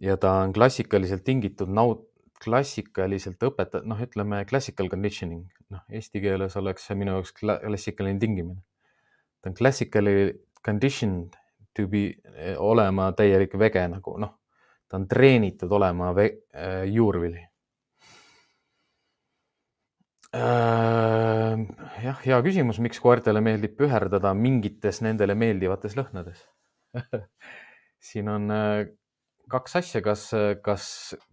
ja ta on klassikaliselt tingitud naud-, klassikaliselt õpeta-, noh, ütleme classical conditioning, noh, eesti keeles oleks see minu jaoks klassikaline tingimine. Ta on classically conditioned to be, eh, olema täielik vege nagu noh, ta on treenitud olema ve, äh, juurvili äh,. jah, hea küsimus, miks koertele meeldib püherdada mingites nendele meeldivates lõhnades siin on äh, kaks asja, kas, kas,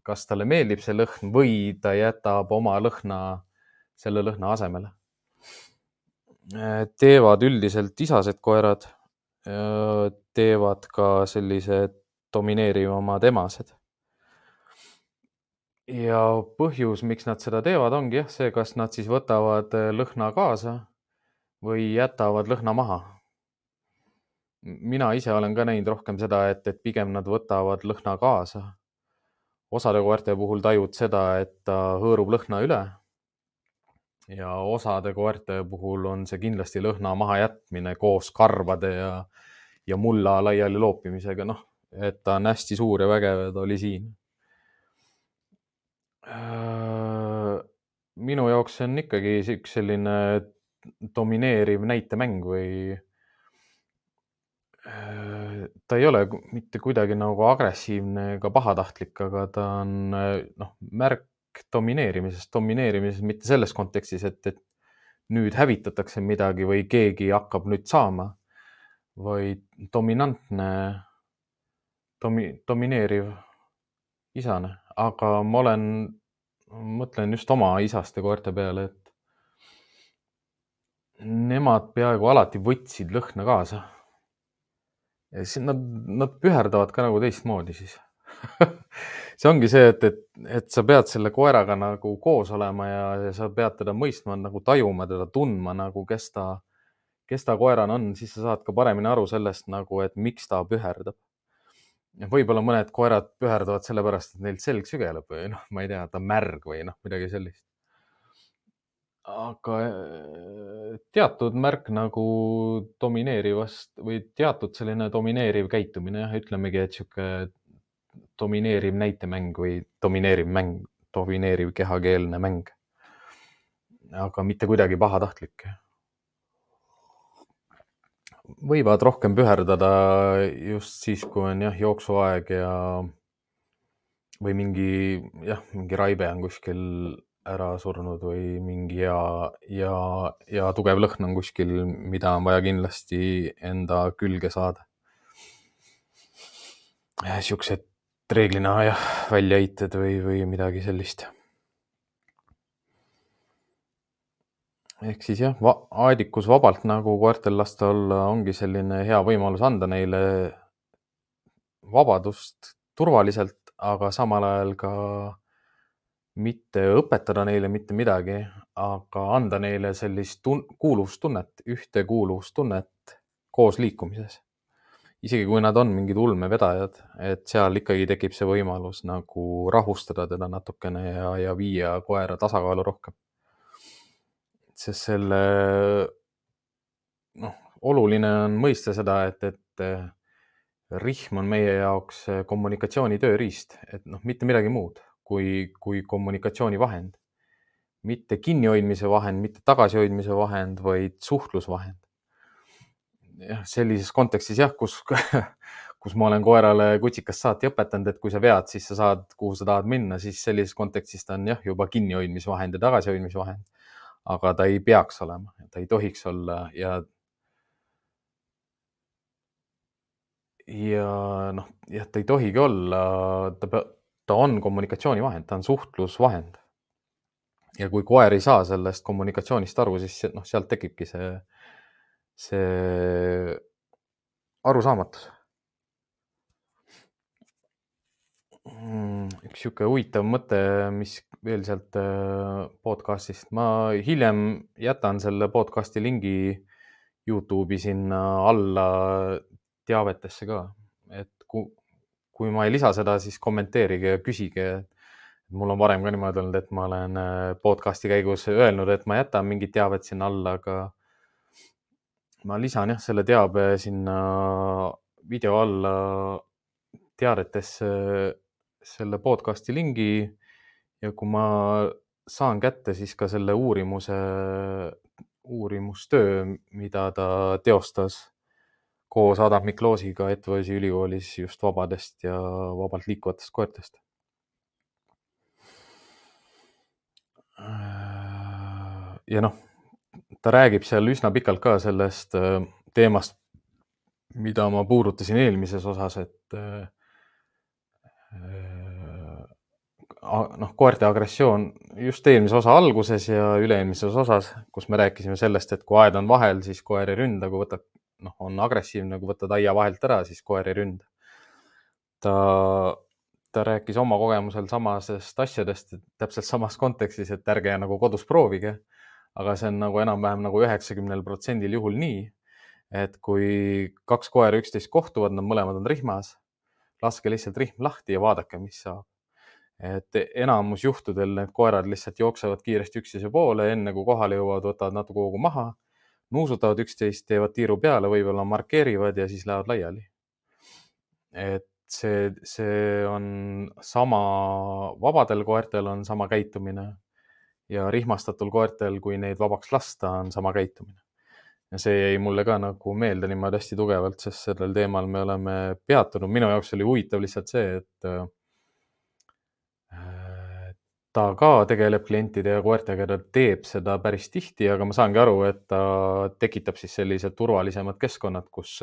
kas talle meeldib see lõhn või ta jätab oma lõhna selle lõhna asemele. Teevad üldiselt isased koerad, teevad ka sellised domineerivamad emased. ja põhjus, miks nad seda teevad, ongi jah see, kas nad siis võtavad lõhna kaasa või jätavad lõhna maha mina ise olen ka näinud rohkem seda, et, et pigem nad võtavad lõhna kaasa. osade koerte puhul tajud seda, et ta hõõrub lõhna üle. Ja osade koerte puhul on see kindlasti lõhna mahajätmine koos karbade ja, ja mulla laiali loopimisega, noh, et ta on hästi suur ja vägev ja ta oli siin. Äh, minu jaoks see on ikkagi üks selline domineeriv näitemäng või ta ei ole mitte kuidagi nagu agressiivne ega pahatahtlik, aga ta on noh, märk domineerimisest, domineerimises mitte selles kontekstis, et, et nüüd hävitatakse midagi või keegi hakkab nüüd saama, vaid dominantne, domi-, domineeriv isane, aga ma olen, mõtlen just oma isaste koerte peale, et nemad peaaegu alati võtsid lõhna kaasa. Nad, nad püherdavad ka nagu teistmoodi siis see ongi see, et, et, et sa pead selle koeraga nagu koos olema ja, ja sa pead teda mõistma, nagu tajuma teda, tundma nagu, kes ta, kes ta koerana on, siis sa saad ka paremini aru sellest nagu, et miks ta püherdab. võib-olla mõned koerad püherdavad sellepärast, et neil selg sügeleb või noh, ma ei tea, ta märg või noh, midagi sellist aga äh, teatud märk nagu domineerivast või teatud selline domineeriv käitumine, jah, ütlemegi, et sihuke domineeriv näitemäng või domineeriv mäng, domineeriv kehakeelne mäng. aga mitte kuidagi pahatahtlik. võivad rohkem püherdada just siis, kui on jah, jooksuaeg ja või mingi jah, mingi raibe on kuskil ära surnud või mingi hea ja, ja tugev lõhn on kuskil, mida on vaja kindlasti enda külge saada. Siuksed reeglina jah, väljaheited või, või midagi sellist. ehk siis jah va, aedikus vabalt nagu koertel lasta olla ongi selline hea võimalus anda neile vabadust turvaliselt, aga samal ajal ka mitte õpetada neile mitte midagi, aga anda neile sellist tun-, kuuluvustunnet, ühtekuuluvustunnet koos liikumises. Isegi kui nad on mingid ulmevedajad, et seal ikkagi tekib see võimalus nagu rahustada teda natukene ja, ja viia koera tasakaalu rohkem. sest selle, noh, oluline on mõista seda, et, et rihm on meie jaoks kommunikatsiooni tööriist, et noh, mitte midagi muud kui, kui kommunikatsioonivahend. mitte kinnihoidmise vahend, mitte tagasihoidmise vahend, vaid suhtlusvahend. Jah, sellises kontekstis jah, kus, kus ma olen koerale kutsikast saati õpetanud, et kui sa vead, siis sa saad, kuhu sa tahad minna, siis sellises kontekstis ta on jah, juba kinnihoidmisvahend ja tagasihoidmisvahend. aga ta ei peaks olema, ta ei tohiks olla ja ja noh, jah, ta ei tohigi olla, ta peab, ta on kommunikatsioonivahend, ta on suhtlusvahend. ja kui koer ei saa sellest kommunikatsioonist aru, siis noh, sealt tekibki see, see arusaamatus. Mm, üks sihuke huvitav mõte, mis veel sealt äh, podcast'ist, ma hiljem jätan selle podcast'i lingi Youtube'i sinna alla teavetesse ka et kui, kui ma ei lisa seda, siis kommenteerige ja küsige. mul on varem ka niimoodi olnud, et ma olen äh, podcast'i käigus öelnud, et ma jätan mingit teavet sinna alla, aga ma lisan jah, selle teabe sinna video alla teadetesse selle podcast'i lingi ja kui ma saan kätte siis ka selle uurimuse, uurimustöö, mida ta teostas koos Adam Mikloosiga Etvosi ülikoolis just vabadest ja vabalt liikuvatest koertest. ja noh, ta räägib seal üsna pikalt ka sellest äh, teemast, mida ma puudutasin eelmises osas, et äh, noh, koerte agressioon just eelmise osa alguses ja üle-eelmises osas, kus me rääkisime sellest, et kui aed on vahel, siis koer ei ründa, kui võtad, noh, on agressiivne, kui võtad aia vahelt ära, siis koer ei ründa. ta, ta rääkis oma kogemusel samasest asjadest, täpselt samas kontekstis, et ärge nagu kodus proovige. Aga see on nagu enam-vähem nagu üheksakümnel protsendil juhul nii, et kui kaks koera üksteist kohtuvad, nad mõlemad on rihmas, laske lihtsalt rihm lahti ja vaadake, mis saab et enamus juhtudel need koerad lihtsalt jooksevad kiiresti üksteise poole, enne kui kohale jõuavad, võtavad natuke hoogu maha, nuusutavad üksteist, teevad tiiru peale, võib-olla markeerivad ja siis lähevad laiali. et see, see on sama, vabadel koertel on sama käitumine ja rihmastatul koertel, kui neid vabaks lasta, on sama käitumine. ja see jäi mulle ka nagu meelde niimoodi hästi tugevalt, sest sellel teemal me oleme peatunud. minu jaoks oli huvitav lihtsalt see, et ta ka tegeleb klientide ja koertega, ta teeb seda päris tihti, aga ma saangi aru, et ta tekitab siis sellised turvalisemad keskkonnad, kus,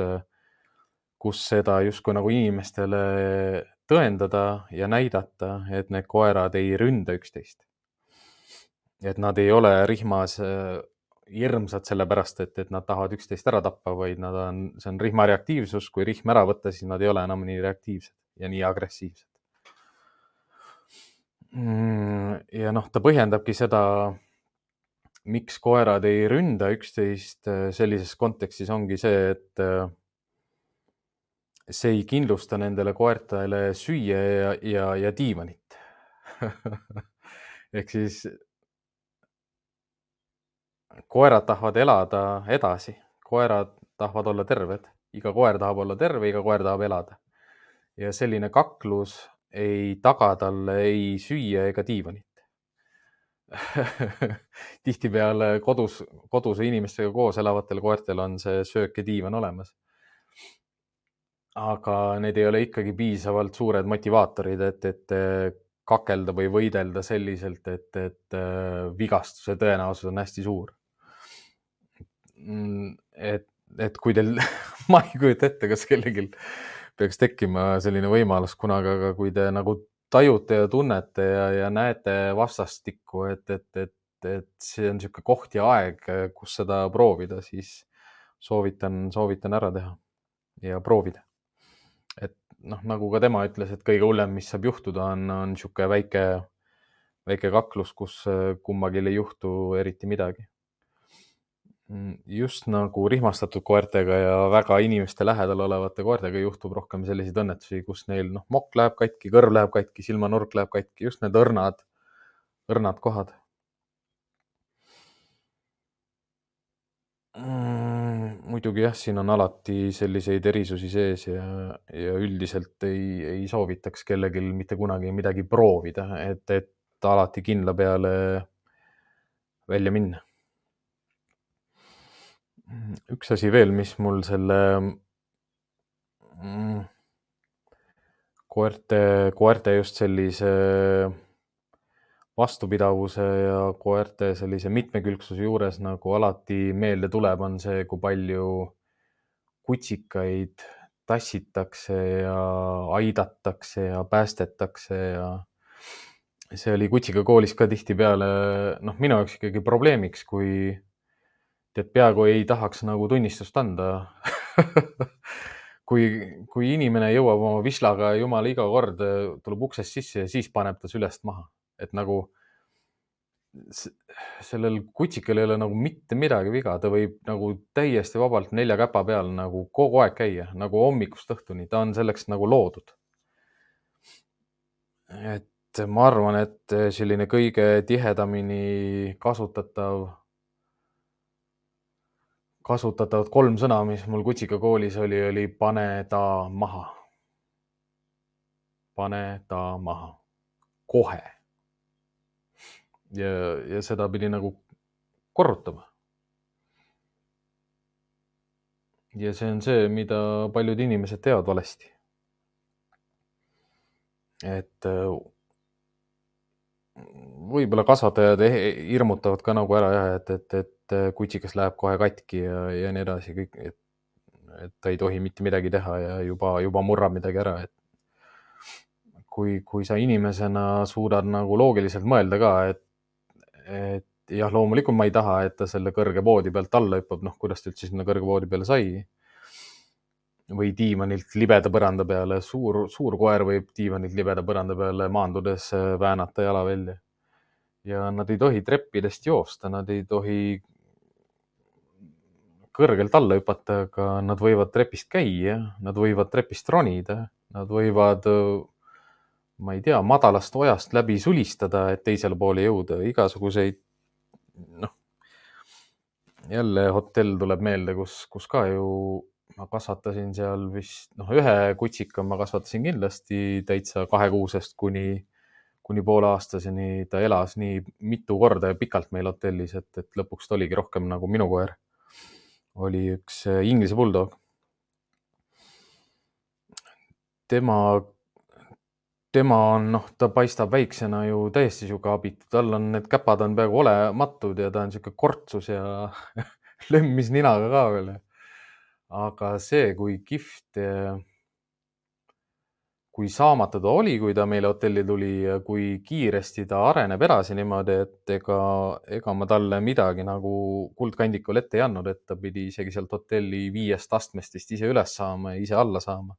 kus seda justkui nagu inimestele tõendada ja näidata, et need koerad ei ründa üksteist. Et nad ei ole rihmas äh, hirmsad sellepärast, et, et nad tahavad üksteist ära tappa, vaid nad on, see on rihma reaktiivsus, kui rihm ära võtta, siis nad ei ole enam nii reaktiivsed ja nii agressiivsed. Mm, ja noh, ta põhjendabki seda, miks koerad ei ründa üksteist äh, sellises kontekstis ongi see, et äh, see ei kindlusta nendele koertele süüa ja, ja, ja diivanit ehk siis koerad tahavad elada edasi, koerad tahavad olla terved, iga koer tahab olla terve, iga koer tahab elada. ja selline kaklus ei taga talle ei süüa ega diivanit tihtipeale kodus, koduse inimestega koos elavatel koertel on see söök ja diivan olemas. aga need ei ole ikkagi piisavalt suured motivaatorid, et, et kakelda või võidelda selliselt, et, et vigastuse tõenäosus on hästi suur. Et, et kui teil ma ei kujuta ette, kas kellelgi peaks tekkima selline võimalus kunagi, aga kui te nagu tajute ja tunnete ja, ja näete vastastikku, et, et, et, et see on niisugune koht ja aeg, kus seda proovida, siis soovitan, soovitan ära teha ja proovida. et noh, nagu ka tema ütles, et kõige hullem, mis saab juhtuda, on, on niisugune väike, väike kaklus, kus kummagil ei juhtu eriti midagi just nagu rihmastatud koertega ja väga inimeste lähedal olevate koertega juhtub rohkem selliseid õnnetusi, kus neil noh, mokk läheb katki, kõrv läheb katki, silmanurk läheb katki, just need õrnad, õrnad kohad mm,. muidugi jah, siin on alati selliseid erisusi sees ja, ja üldiselt ei, ei soovitaks kellelgi mitte kunagi midagi proovida, et, et alati kindla peale välja minna üks asi veel, mis mul selle mm, koerte, koerte just sellise vastupidavuse ja koerte sellise mitmekülgsuse juures nagu alati meelde tuleb, on see, kui palju kutsikaid tassitakse ja aidatakse ja päästetakse ja see oli kutsiga koolis ka tihtipeale, noh, minu jaoks ikkagi probleemiks, kui tead, peaaegu ei tahaks nagu tunnistust anda. Kui, kui inimene jõuab oma vislaga, jumala iga kord tuleb uksest sisse ja siis paneb ta sülest maha, et nagu sellel kutsikal ei ole nagu mitte midagi viga, ta võib nagu täiesti vabalt nelja käpa peal nagu kogu aeg käia, nagu hommikust õhtuni, ta on selleks nagu loodud. et ma arvan, et selline kõige tihedamini kasutatav, kasutatavad kolm sõna, mis mul kutsika koolis oli, oli pane ta maha. pane ta maha, kohe ja, ja seda pidi nagu korrutama. ja see on see, mida paljud inimesed teevad valesti. et äh, võib-olla kasvatajad hirmutavad ka nagu ära jah, et, et, et kutsikas läheb kohe katki ja, ja nii edasi, kõik, et, et ta ei tohi mitte midagi teha ja juba, juba murrab midagi ära, et kui, kui sa inimesena suudad nagu loogiliselt mõelda ka, et et jah, loomulikult ma ei taha, et ta selle kõrge voodi pealt alla hüppab, noh, kuidas ta üldse sinna kõrge voodi peale sai. või diivanilt libeda põranda peale, suur, suur koer võib diivanilt libeda põranda peale maandudes äh, väänata jala välja. ja nad ei tohi treppidest joosta, nad ei tohi kõrgelt alla hüpata, aga nad võivad trepist käia, nad võivad trepist ronida, nad võivad ma ei tea, madalast ojast läbi sulistada, et teisele poole jõuda, igasuguseid, noh. jälle hotell tuleb meelde, kus, kus ka ju ma kasvatasin seal vist, noh, ühe kutsika ma kasvatasin kindlasti täitsa kahekuusest kuni, kuni pooleaastaseni. ta elas nii mitu korda ja pikalt meil hotellis, et, et lõpuks ta oligi rohkem nagu minu koer. Oli üks Inglise bulldog. tema tema on, noh, ta paistab väiksena ju täiesti sihuke abitu, tal on need käpad on peaaegu olematud ja ta on sihuke kortsus ja lömmis ninaga ka veel. aga see, kui kihvt, kui saamatu ta oli, kui ta meile hotelli tuli ja kui kiiresti ta areneb edasi niimoodi, et ega, ega ma talle midagi nagu kuldkandikul ette ei andnud, et ta pidi isegi sealt hotelli viiest astmest vist ise üles saama ja ise alla saama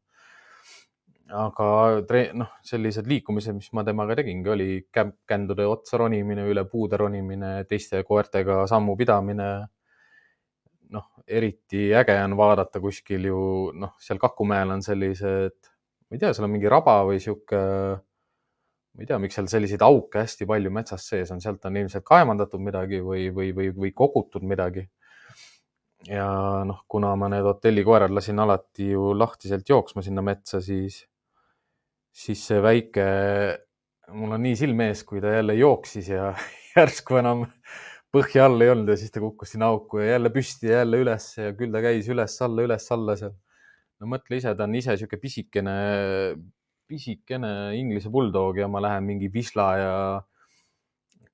aga noh, sellised liikumised, mis ma temaga tegingi, oli kändude otsa ronimine, üle puude ronimine, teiste koertega sammu pidamine. noh, eriti äge on vaadata kuskil ju noh, seal Kakumäel on sellised, ma ei tea, seal on mingi raba või sihuke, ma ei tea, miks seal selliseid auke hästi palju metsas sees on, sealt on ilmselt kaevandatud midagi või, või, või, või kogutud midagi ja noh, kuna ma need hotellikoerad lasin alati ju lahtiselt jooksma sinna metsa, siis siis see väike, mul on nii silm ees, kui ta jälle jooksis ja järsku enam põhja all ei olnud ja siis ta kukkus sinna auku ja jälle püsti ja jälle üles ja küll ta käis üles-alla, üles-alla seal. No mõtle ise, ta on ise sihuke pisikene, pisikene Inglise bulldog ja ma lähen mingi Visla ja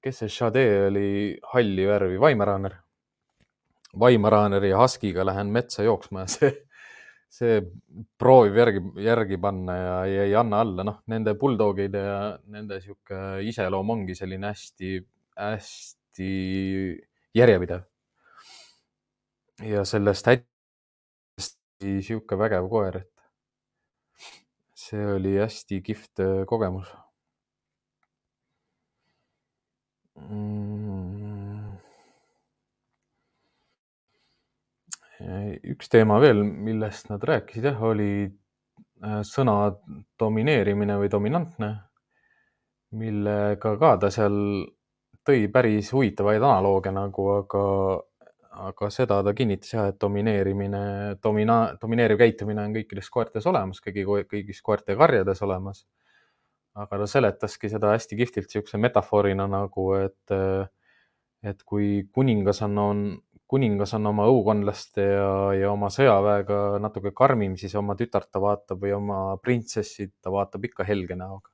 kes see Shade oli, halli värvi, Weimaraner. Weimaraneri ja Huskiga lähen metsa jooksma ja see see proovib järgi, järgi panna ja ei, ei anna alla, noh, nende bulldogide ja nende sihuke iseloom ongi selline hästi, hästi järjepidev. ja sellest hästi sihuke vägev koer, et see oli hästi kihvt äh, kogemus. Mm. Üks teema veel, millest nad rääkisid jah, oli äh, sõna domineerimine või dominantne, millega ka ta seal tõi päris huvitavaid analoogia nagu, aga, aga seda ta kinnitas jah, et domineerimine, domina-, domineeriv käitumine on kõikides koertes olemas, kõigi, kõigis koerte karjades olemas. aga ta seletaski seda hästi kihvtilt niisuguse metafoorina nagu, et, et kui kuningas on, on kuningas on oma õukonlaste ja, ja oma sõjaväega natuke karmim, siis oma tütart ta vaatab või oma printsessi ta vaatab ikka helge näoga.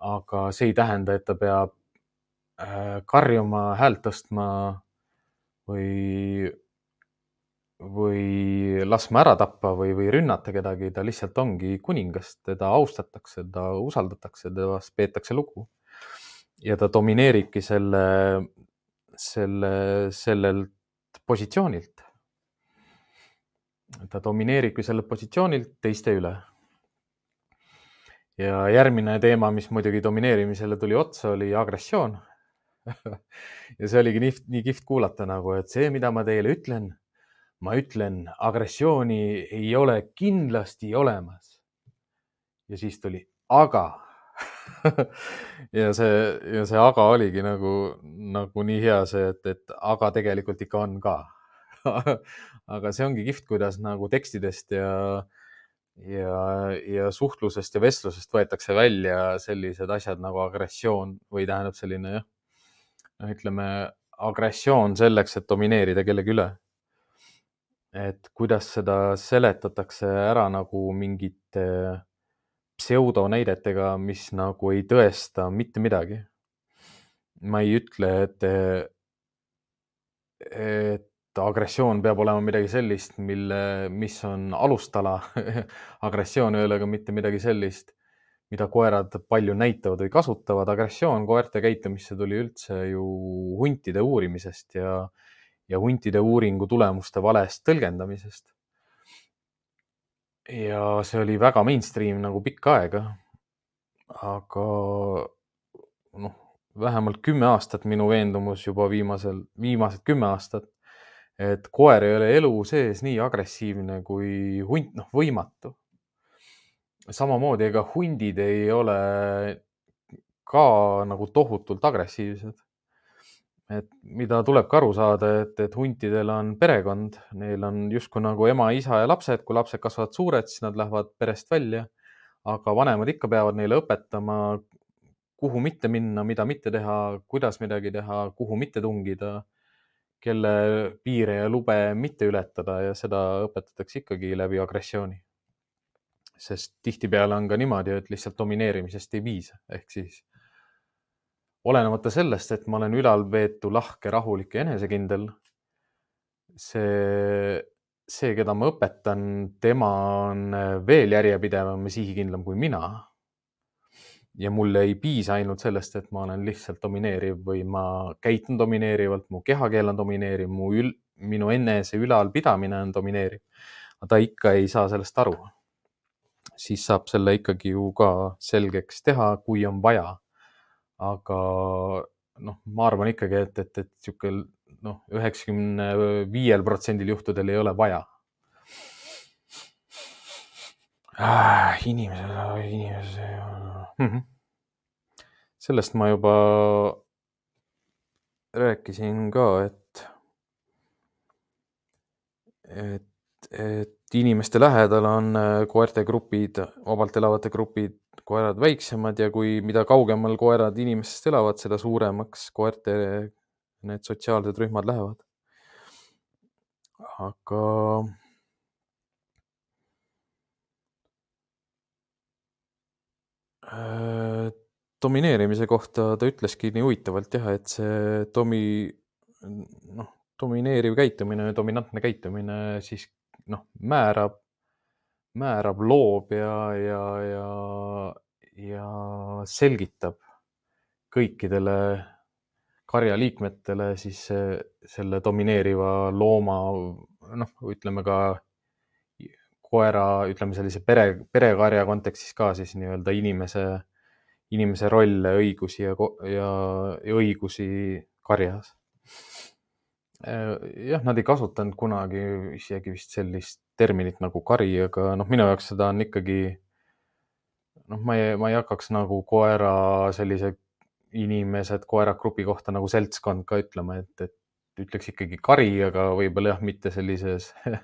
aga see ei tähenda, et ta peab äh, karjuma, häält tõstma või, või laskma ära tappa või, või rünnata kedagi, ta lihtsalt ongi kuningas, teda austatakse, ta usaldatakse, temast peetakse lugu. ja ta domineeribki selle, selle, sellelt positsioonilt. ta domineeribki sellelt positsioonilt teiste üle. ja järgmine teema, mis muidugi domineerimisele tuli otsa, oli agressioon. Ja see oligi nii, nii kihvt kuulata nagu, et see, mida ma teile ütlen, ma ütlen, agressiooni ei ole kindlasti olemas. ja siis tuli aga ja see, ja see aga oligi nagu, nagu nii hea see, et, et aga tegelikult ikka on ka aga see ongi kihvt, kuidas nagu tekstidest ja, ja, ja suhtlusest ja vestlusest võetakse välja sellised asjad nagu agressioon või tähendab selline jah, ütleme agressioon selleks, et domineerida kellegi üle. et kuidas seda seletatakse ära nagu mingite pseudonäidetega, mis nagu ei tõesta mitte midagi. ma ei ütle, et, et agressioon peab olema midagi sellist, mille, mis on alustala agressioon ei ole ka mitte midagi sellist, mida koerad palju näitavad või kasutavad. agressioon koerte käitumisse tuli üldse ju huntide uurimisest ja, ja huntide uuringu tulemuste valest tõlgendamisest ja see oli väga mainstream nagu pikka aega. aga noh, vähemalt kümme aastat minu veendumus juba viimasel, viimased kümme aastat, et koer ei ole elu sees nii agressiivne kui hunt, noh, võimatu. Samamoodi, ega hundid ei ole ka nagu tohutult agressiivsed et mida tuleb ka aru saada, et, et huntidel on perekond, neil on justkui nagu ema, isa ja lapsed, kui lapsed kasvavad suured, siis nad lähevad perest välja. aga vanemad ikka peavad neile õpetama, kuhu mitte minna, mida mitte teha, kuidas midagi teha, kuhu mitte tungida, kelle piire ja lube mitte ületada ja seda õpetatakse ikkagi läbi agressiooni. Sest tihtipeale on ka niimoodi, et lihtsalt domineerimisest ei piisa, ehk siis olenemata sellest, et ma olen ülalpeetu, lahke, rahulik ja enesekindel. see, see, keda ma õpetan, tema on veel järjepidevam ja sihikindlam kui mina. ja mulle ei piisa ainult sellest, et ma olen lihtsalt domineeriv või ma käitun domineerivalt, mu kehakeel on domineeriv, mu ül, minu enese ülalpidamine on domineeriv. ta ikka ei saa sellest aru. Siis saab selle ikkagi ju ka selgeks teha, kui on vaja aga noh, ma arvan ikkagi, et, et, et sihuke noh, üheksakümne viiel protsendil juhtudel ei ole vaja ah,. inimesed, inimesed mm. -hmm. sellest ma juba rääkisin ka, et, et, et inimeste lähedal on koerte grupid, vabalt elavate grupid koerad väiksemad ja kui, mida kaugemal koerad inimestest elavad, seda suuremaks koerte need sotsiaalsed rühmad lähevad. aga äh, domineerimise kohta ta ütleski nii huvitavalt jah, et see domi-, noh, domineeriv käitumine, dominantne käitumine siis noh, määrab määrab, loob ja, ja, ja, ja selgitab kõikidele karjaliikmetele siis selle domineeriva looma, noh, ütleme ka koera, ütleme sellise pere, perekarja kontekstis ka siis nii-öelda inimese, inimese rolle, õigusi ja, ja, ja õigusi karjas jah, nad ei kasutanud kunagi isegi vist sellist terminit nagu kari, aga noh, minu jaoks seda on ikkagi noh, ma ei, ma ei hakkaks nagu koera sellise inimesed koeragrupi kohta nagu seltskond ka ütlema, et, et ütleks ikkagi kari, aga võib-olla jah, mitte sellises äh,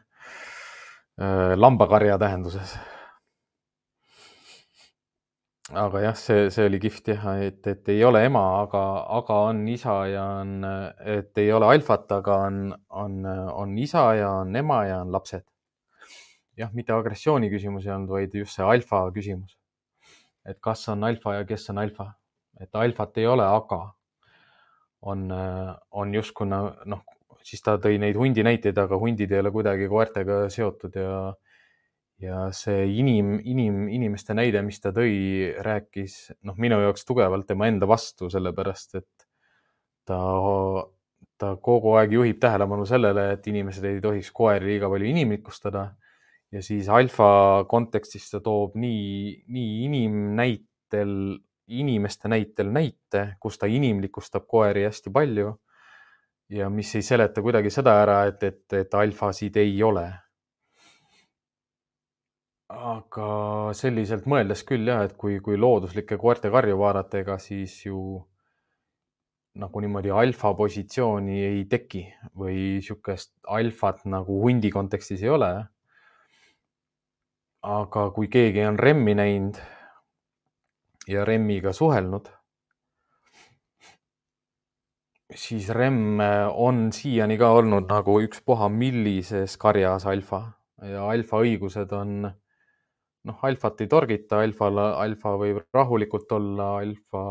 lambakarja tähenduses aga jah, see, see oli kihvt jah, et, et ei ole ema, aga, aga on isa ja on, et ei ole alfat, aga on, on, on isa ja on ema ja on lapsed. jah, mitte agressiooni küsimus ei olnud, vaid just see alfa küsimus. et kas on alfa ja kes on alfa, et alfat ei ole, aga on, on justkui noh, siis ta tõi neid hundi näiteid, aga hundid ei ole kuidagi koertega seotud ja ja see inim, inim, inimeste näide, mis ta tõi, rääkis noh, minu jaoks tugevalt tema enda vastu, sellepärast et ta, ta kogu aeg juhib tähelepanu sellele, et inimesed ei tohiks koeri liiga palju inimlikustada. ja siis alfa kontekstis ta toob nii, nii inimnäitel inimeste näitel näite, kus ta inimlikustab koeri hästi palju ja mis ei seleta kuidagi seda ära, et, et, et alfasid ei ole. Aga selliselt mõeldes küll jah, et kui, kui looduslike koerte karju vaadata, ega siis ju nagu niimoodi alfa positsiooni ei teki või niisugust alfat nagu hundi kontekstis ei ole. aga kui keegi on remmi näinud ja remmiga suhelnud, siis remm on siiani ka olnud nagu ükspuha millises karjas alfa ja alfa õigused on noh, alfat ei torgita, alfal, alfa võib rahulikult olla, alfa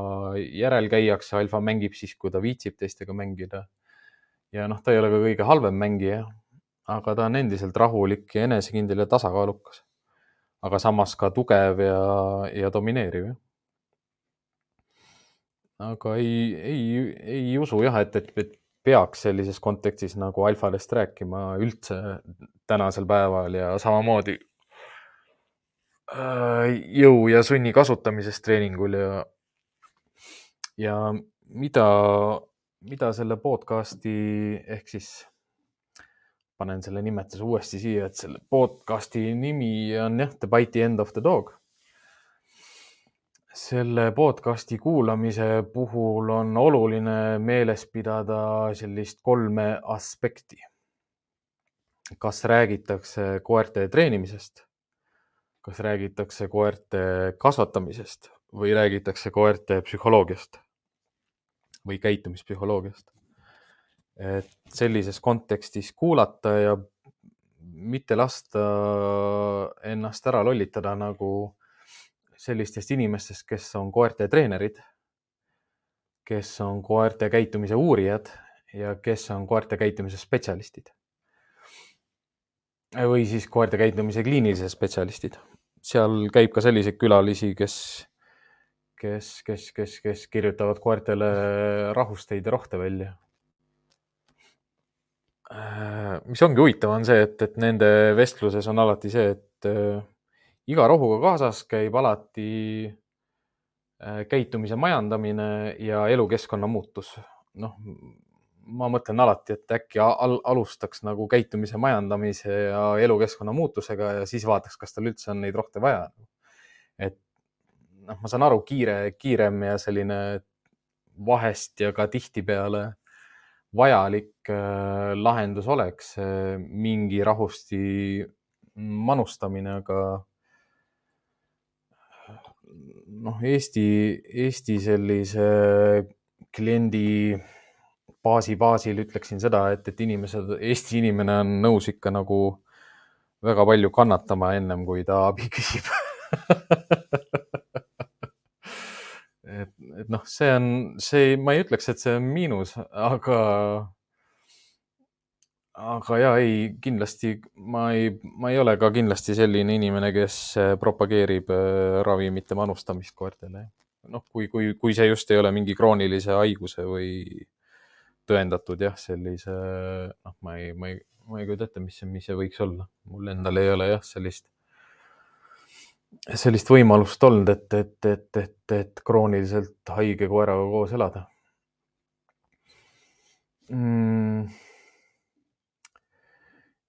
järel käiakse, alfa mängib siis, kui ta viitsib teistega mängida. ja noh, ta ei ole ka kõige halvem mängija, aga ta on endiselt rahulik ja enesekindel ja tasakaalukas. aga samas ka tugev ja, ja domineeriv. aga ei, ei, ei usu jah, et, et, et peaks sellises kontekstis nagu alfadest rääkima üldse tänasel päeval ja samamoodi jõu ja sunni kasutamisest treeningul ja, ja mida, mida selle podcast'i ehk siis panen selle nimetuse uuesti siia, et selle podcast'i nimi on jah, The Bitey End of the Dog. selle podcast'i kuulamise puhul on oluline meeles pidada sellist kolme aspekti. kas räägitakse koerte treenimisest kas räägitakse koerte kasvatamisest või räägitakse koerte psühholoogiast või käitumispsühholoogiast. et sellises kontekstis kuulata ja mitte lasta ennast ära lollitada nagu sellistest inimestest, kes on koerte treenerid, kes on koerte käitumise uurijad ja kes on koerte käitumise spetsialistid. või siis koerte käitumise kliinilised spetsialistid seal käib ka selliseid külalisi, kes, kes, kes, kes, kes kirjutavad koertele rahusteid ja rohte välja. Äh, mis ongi huvitav, on see, et, et nende vestluses on alati see, et äh, iga rohuga kaasas käib alati äh, käitumise majandamine ja elukeskkonna muutus. noh, ma mõtlen alati, et äkki al alustaks nagu käitumise majandamise ja elukeskkonna muutusega ja siis vaataks, kas tal üldse on neid rohte vaja. et noh, ma saan aru, kiire, kiirem ja selline vahest ja ka tihtipeale vajalik äh, lahendus oleks äh, mingi rahusti manustamine, aga noh, Eesti, Eesti sellise kliendi baasi baasil ütleksin seda, et, et inimesed, Eesti inimene on nõus ikka nagu väga palju kannatama ennem, kui ta abi küsib et, et noh, see on, see, ma ei ütleks, et see on miinus, aga, aga ja ei, kindlasti ma ei, ma ei ole ka kindlasti selline inimene, kes propageerib äh, ravimite manustamist koertele. noh, kui, kui, kui see just ei ole mingi kroonilise haiguse või tõendatud jah, sellise, noh, ma ei, ma ei, ma ei kujuta ette, mis see, mis see võiks olla. mul endal ei ole jah, sellist, sellist võimalust olnud, et, et, et, et, et krooniliselt haige koeraga koos elada. Mm..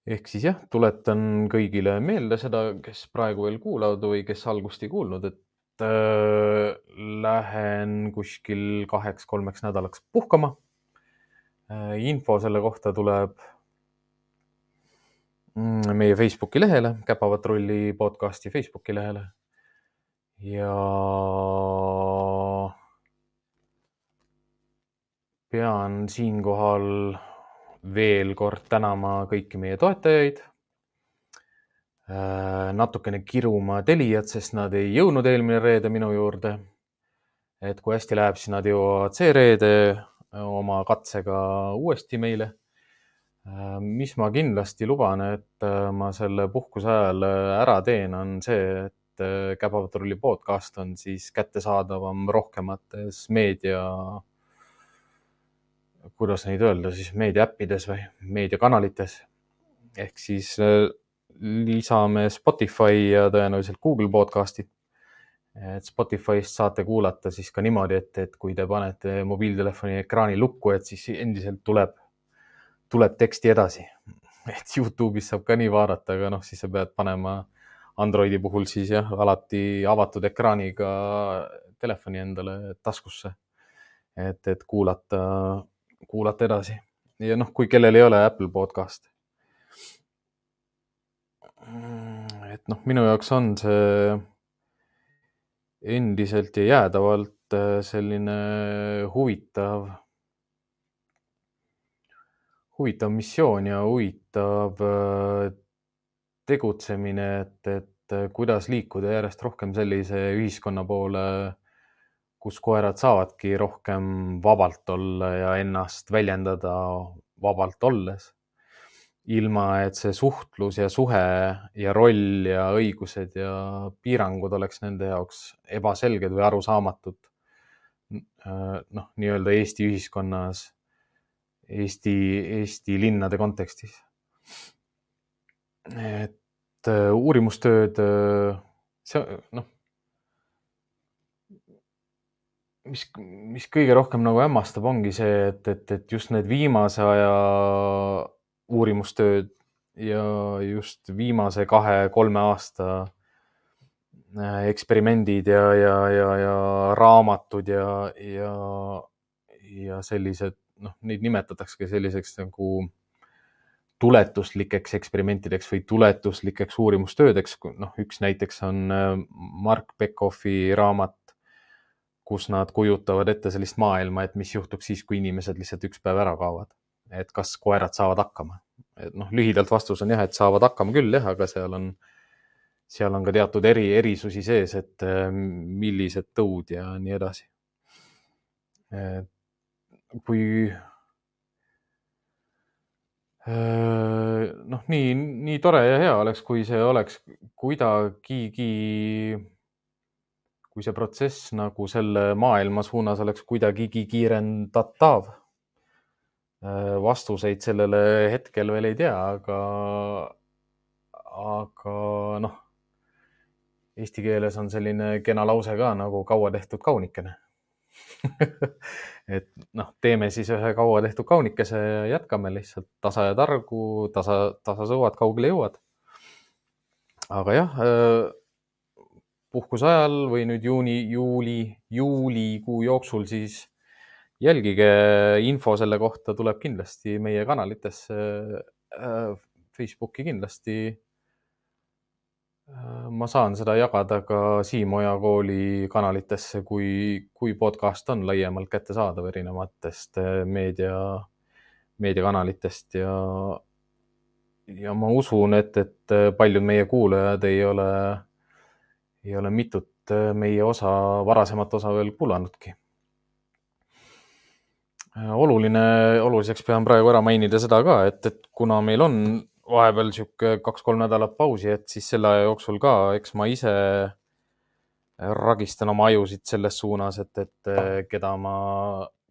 ehk siis jah, tuletan kõigile meelde seda, kes praegu veel kuulavad või kes algust ei kuulnud, et äh, lähen kuskil kaheks-kolmeks nädalaks puhkama info selle kohta tuleb mm, meie Facebooki lehele, Käpapatrulli podcasti Facebooki lehele. ja pean siinkohal veel kord tänama kõiki meie toetajaid. Äh, natukene kiruma Teliat, sest nad ei jõudnud eelmine reede minu juurde. et kui hästi läheb, siis nad jõuavad see reede oma katsega uuesti meile. Äh, mis ma kindlasti luban, et äh, ma selle puhkuse ajal äh, ära teen, on see, et Käpapatrulli podcast on siis kättesaadavam rohkemates meedia, kuidas neid öelda siis meediaäppides või meediakanalites. ehk siis lisame Spotify ja tõenäoliselt Google podcast'id. Et Spotify'st saate kuulata siis ka niimoodi, et, et kui te panete mobiiltelefoni ekraani lukku, et siis endiselt tuleb, tuleb teksti edasi. et Youtube'is saab ka nii vaadata, aga noh, siis sa pead panema Androidi puhul siis jah, alati avatud ekraaniga telefoni endale taskusse. et, et kuulata, kuulata edasi ja noh, kui kellel ei ole Apple podcast. et noh, minu jaoks on see endiselt ja jäädavalt äh, selline huvitav, huvitav missioon ja huvitav äh, tegutsemine, et, et äh, kuidas liikuda järjest rohkem sellise ühiskonna poole, kus koerad saavadki rohkem vabalt olla ja ennast väljendada vabalt olles ilma et see suhtlus ja suhe ja roll ja õigused ja piirangud oleks nende jaoks ebaselged või arusaamatud. noh, nii-öelda Eesti ühiskonnas, Eesti, Eesti linnade kontekstis. et äh, uurimustööd, äh, see noh, mis, mis kõige rohkem nagu hämmastab, ongi see, et, et, et just need viimase aja uurimustööd ja just viimase kahe-kolme aasta äh, eksperimendid ja, ja, ja, ja raamatud ja, ja, ja sellised, noh, neid nimetatakse selliseks nagu tuletuslikeks eksperimentideks või tuletuslikeks uurimustöödeks. noh, üks näiteks on äh, Mark Beckhoffi raamat, kus nad kujutavad ette sellist maailma, et mis juhtuks siis, kui inimesed lihtsalt üks päev ära kaovad et kas koerad saavad hakkama. noh, lühidalt vastus on jah, et saavad hakkama küll jah, aga seal on, seal on ka teatud eri, erisusi sees, et äh, millised tõud ja nii edasi. kui äh, noh, nii, nii tore ja hea oleks, kui see oleks kuidagigi, kui see protsess nagu selle maailma suunas oleks kuidagigi kiirendatav vastuseid sellele hetkel veel ei tea, aga, aga noh, eesti keeles on selline kena lause ka nagu kaua tehtud kaunikene et noh, teeme siis ühe kaua tehtud kaunikese ja jätkame lihtsalt tasa ja targu, tasa, tasa sõuad, kaugele jõuad. aga jah, äh, puhkuse ajal või nüüd juuni, juuli, juulikuu jooksul siis jälgige, info selle kohta tuleb kindlasti meie kanalitesse äh,. Facebooki kindlasti äh,. ma saan seda jagada ka Siim Oja kooli kanalitesse, kui, kui podcast on laiemalt kättesaadav erinevatest äh, meedia, meediakanalitest ja, ja ma usun, et, et paljud meie kuulajad ei ole, ei ole mitut meie osa, varasemat osa veel kuulanudki oluline, oluliseks pean praegu ära mainida seda ka, et, et kuna meil on vahepeal sihuke kaks-kolm nädalat pausi, et siis selle aja jooksul ka, eks ma ise ragistan oma ajusid selles suunas, et, et äh, keda ma,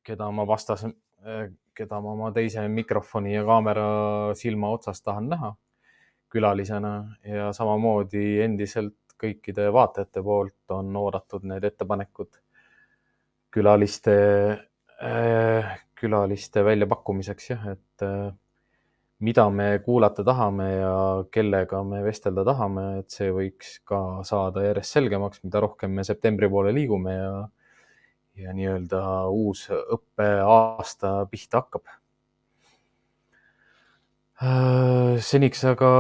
keda ma vastas, äh, keda ma oma teise mikrofoni ja kaamera silma otsas tahan näha külalisena. Ja samamoodi endiselt kõikide vaatajate poolt on oodatud need ettepanekud külaliste Äh, külaliste väljapakkumiseks jah, et äh, mida me kuulata tahame ja kellega me vestelda tahame, et see võiks ka saada järjest selgemaks, mida rohkem me septembri poole liigume ja, ja nii-öelda uus õppeaasta pihta hakkab. Äh, seniks aga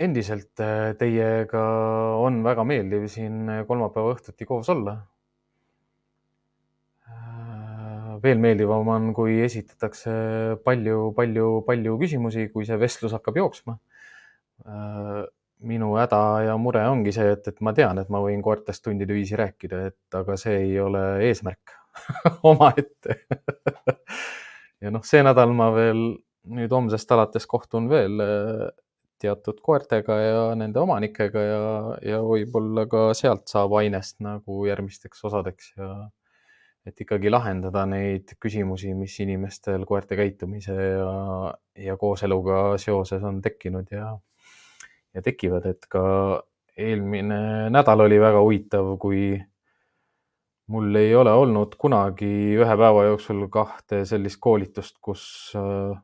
endiselt teiega on väga meeldiv siin kolmapäeva õhtuti koos olla veel meeldivam on, kui esitatakse palju, palju, palju küsimusi, kui see vestlus hakkab jooksma. Äh, minu häda ja mure ongi see, et, et ma tean, et ma võin koertest tundide viisi rääkida, et aga see ei ole eesmärk omaette ja noh, see nädal ma veel nüüd homsest alates kohtun veel äh, teatud koertega ja nende omanikega ja, ja võib-olla ka sealt saab ainest nagu järgmisteks osadeks ja et ikkagi lahendada neid küsimusi, mis inimestel koerte käitumise ja, ja kooseluga seoses on tekkinud ja, ja tekivad, et ka eelmine nädal oli väga huvitav, kui mul ei ole olnud kunagi ühe päeva jooksul kahte sellist koolitust, kus äh,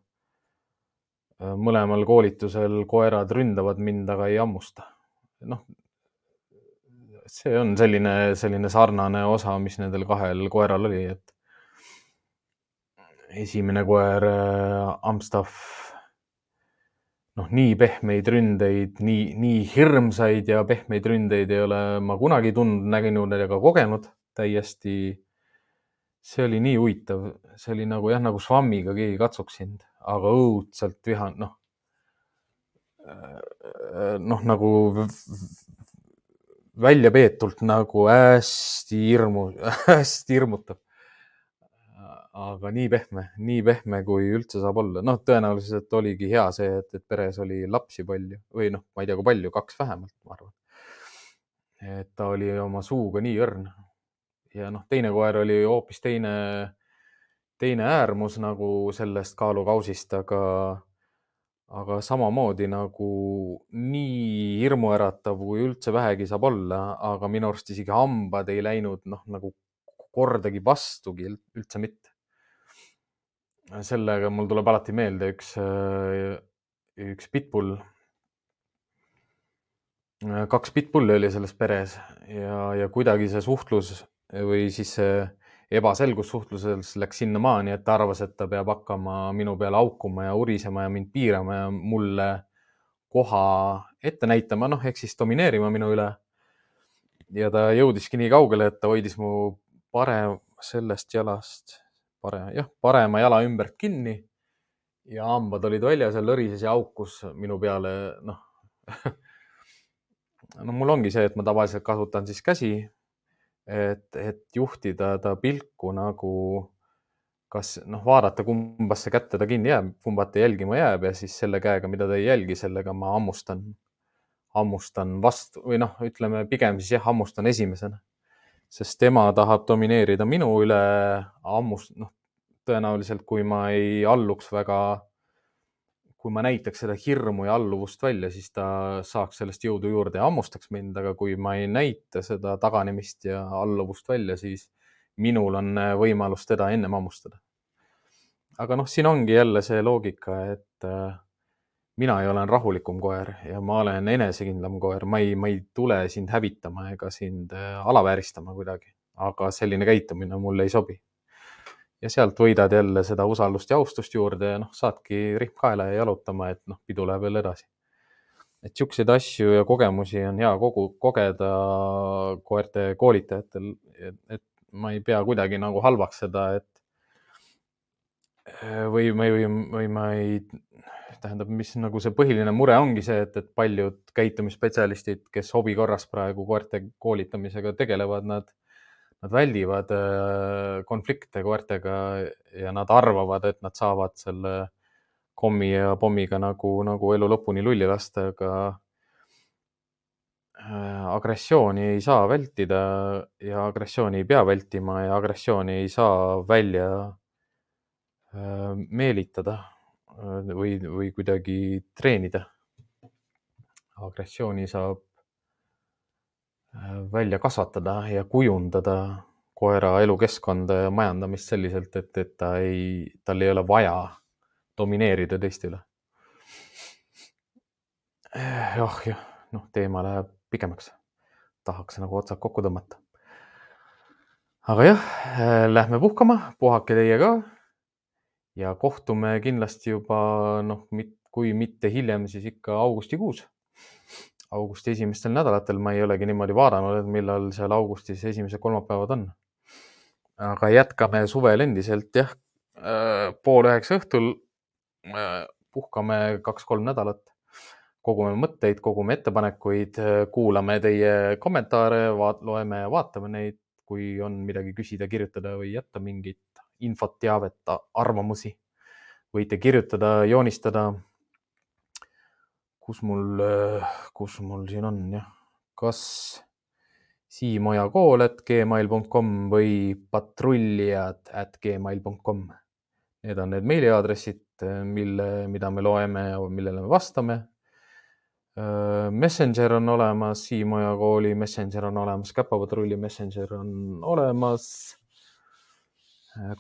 mõlemal koolitusel koerad ründavad mind, aga ei hammusta. noh, see on selline, selline sarnane osa, mis nendel kahel koeral oli, et esimene koer, äh, Amstaff, noh, nii pehmeid ründeid, nii, nii hirmsaid ja pehmeid ründeid ei ole ma kunagi tundnud, näinud ega kogenud täiesti. see oli nii huvitav, see oli nagu jah, nagu švammiga keegi katsuks sind, aga õudselt vihan, noh. noh, nagu väljapeetult nagu hästi hirmu, hästi hirmutav. aga nii pehme, nii pehme, kui üldse saab olla. noh, tõenäoliselt oligi hea see, et, et peres oli lapsi palju või noh, ma ei tea, kui palju, kaks vähemalt, ma arvan. et ta oli oma suuga nii õrn ja noh, teine koer oli hoopis teine, teine äärmus nagu sellest kaalukausist, aga, aga samamoodi nagu nii hirmuäratav, kui üldse vähegi saab olla, aga minu arust isegi hambad ei läinud noh, nagu kordagi vastugi üldse mitte. sellega mul tuleb alati meelde üks, üks pitbull kaks pitbulli oli selles peres ja, ja kuidagi see suhtlus või siis see ebaselgus suhtluses läks sinnamaani, et ta arvas, et ta peab hakkama minu peale haukuma ja urisema ja mind piirama ja mulle koha ette näitama, noh, ehk siis domineerima minu üle. ja ta jõudiski nii kaugele, et ta hoidis mu parem, sellest jalast, parem, jah, parema jala ümbert kinni ja hambad olid väljas ja lõrises ja haukus minu peale, noh no mul ongi see, et ma tavaliselt kasutan siis käsi et, et juhtida ta pilku nagu kas noh, vaadata, kumbasse kätte ta kinni jääb, kumba ta jälgima jääb ja siis selle käega, mida ta ei jälgi, sellega ma hammustan, hammustan vastu või noh, ütleme pigem siis jah, hammustan esimesena. sest tema tahab domineerida minu üle, hammust-, noh, tõenäoliselt kui ma ei alluks väga kui ma näitaks seda hirmu ja alluvust välja, siis ta saaks sellest jõudu juurde ja hammustaks mind, aga kui ma ei näita seda taganemist ja alluvust välja, siis minul on äh, võimalus teda ennem hammustada. aga noh, siin ongi jälle see loogika, et äh, mina ei olen rahulikum koer ja ma olen enesekindlam koer, ma ei, ma ei tule sind hävitama ega sind äh, alavääristama kuidagi, aga selline käitumine mulle ei sobi ja sealt võidad jälle seda usaldust ja austust juurde ja noh, saadki rihm kaela ja jalutama, et noh, pidu läheb jälle edasi. et siukseid asju ja kogemusi on hea kogu, kogeda koerte koolitajatel, et ma ei pea kuidagi nagu halvaks seda, et või, või, või, või ma ei, tähendab, mis nagu see põhiline mure ongi see, et, et paljud käitumisspetsialistid, kes hobi korras praegu koerte koolitamisega tegelevad, nad nad väldivad äh, konflikte koertega ja nad arvavad, et nad saavad selle kommi ja pommiga nagu, nagu elu lõpuni lulli lasta, aga äh, agressiooni ei saa vältida ja agressiooni ei pea vältima ja agressiooni ei saa välja äh, meelitada või, või kuidagi treenida. agressiooni saab välja kasvatada ja kujundada koera elukeskkonda ja majandamist selliselt, et, et ta ei, tal ei ole vaja domineerida teiste üle. eh, jah, noh, teema läheb pikemaks. tahaks nagu otsad kokku tõmmata. aga jah, äh, lähme puhkama, puhake teie ka. ja kohtume kindlasti juba noh, kui mitte hiljem, siis ikka augustikuus augusti esimestel nädalatel, ma ei olegi niimoodi vaadanud, et millal seal augustis esimesed kolmapäevad on. aga jätkame suvel endiselt jah, äh, pool üheksa õhtul. Äh, puhkame kaks-kolm nädalat, kogume mõtteid, kogume ettepanekuid, äh, kuulame teie kommentaare, vaat-, loeme ja vaatame neid, kui on midagi küsida, kirjutada või jätta mingit infot, teavet, arvamusi. võite kirjutada, joonistada kus mul, kus mul siin on jah, kas Siimoja kool at gmail.com või patrullijad at gmail.com. Need on need meiliaadressid, mille, mida me loeme ja millele me vastame. Messenger on olemas, Siimaja kooli Messenger on olemas, Käpapatrulli Messenger on olemas.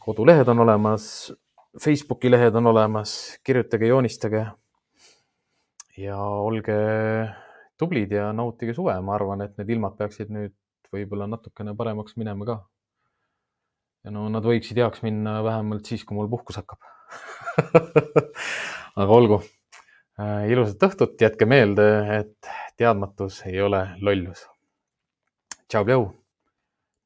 kodulehed on olemas, Facebooki lehed on olemas, kirjutage, joonistage. Ja olge tublid ja nautige suve, ma arvan, et need ilmad peaksid nüüd võib-olla natukene paremaks minema ka. ja no nad võiksid heaks minna vähemalt siis, kui mul puhkus hakkab. Aga olgu. Äh, ilusat õhtut, jätke meelde, et teadmatus ei ole lollus. tšau, Pljau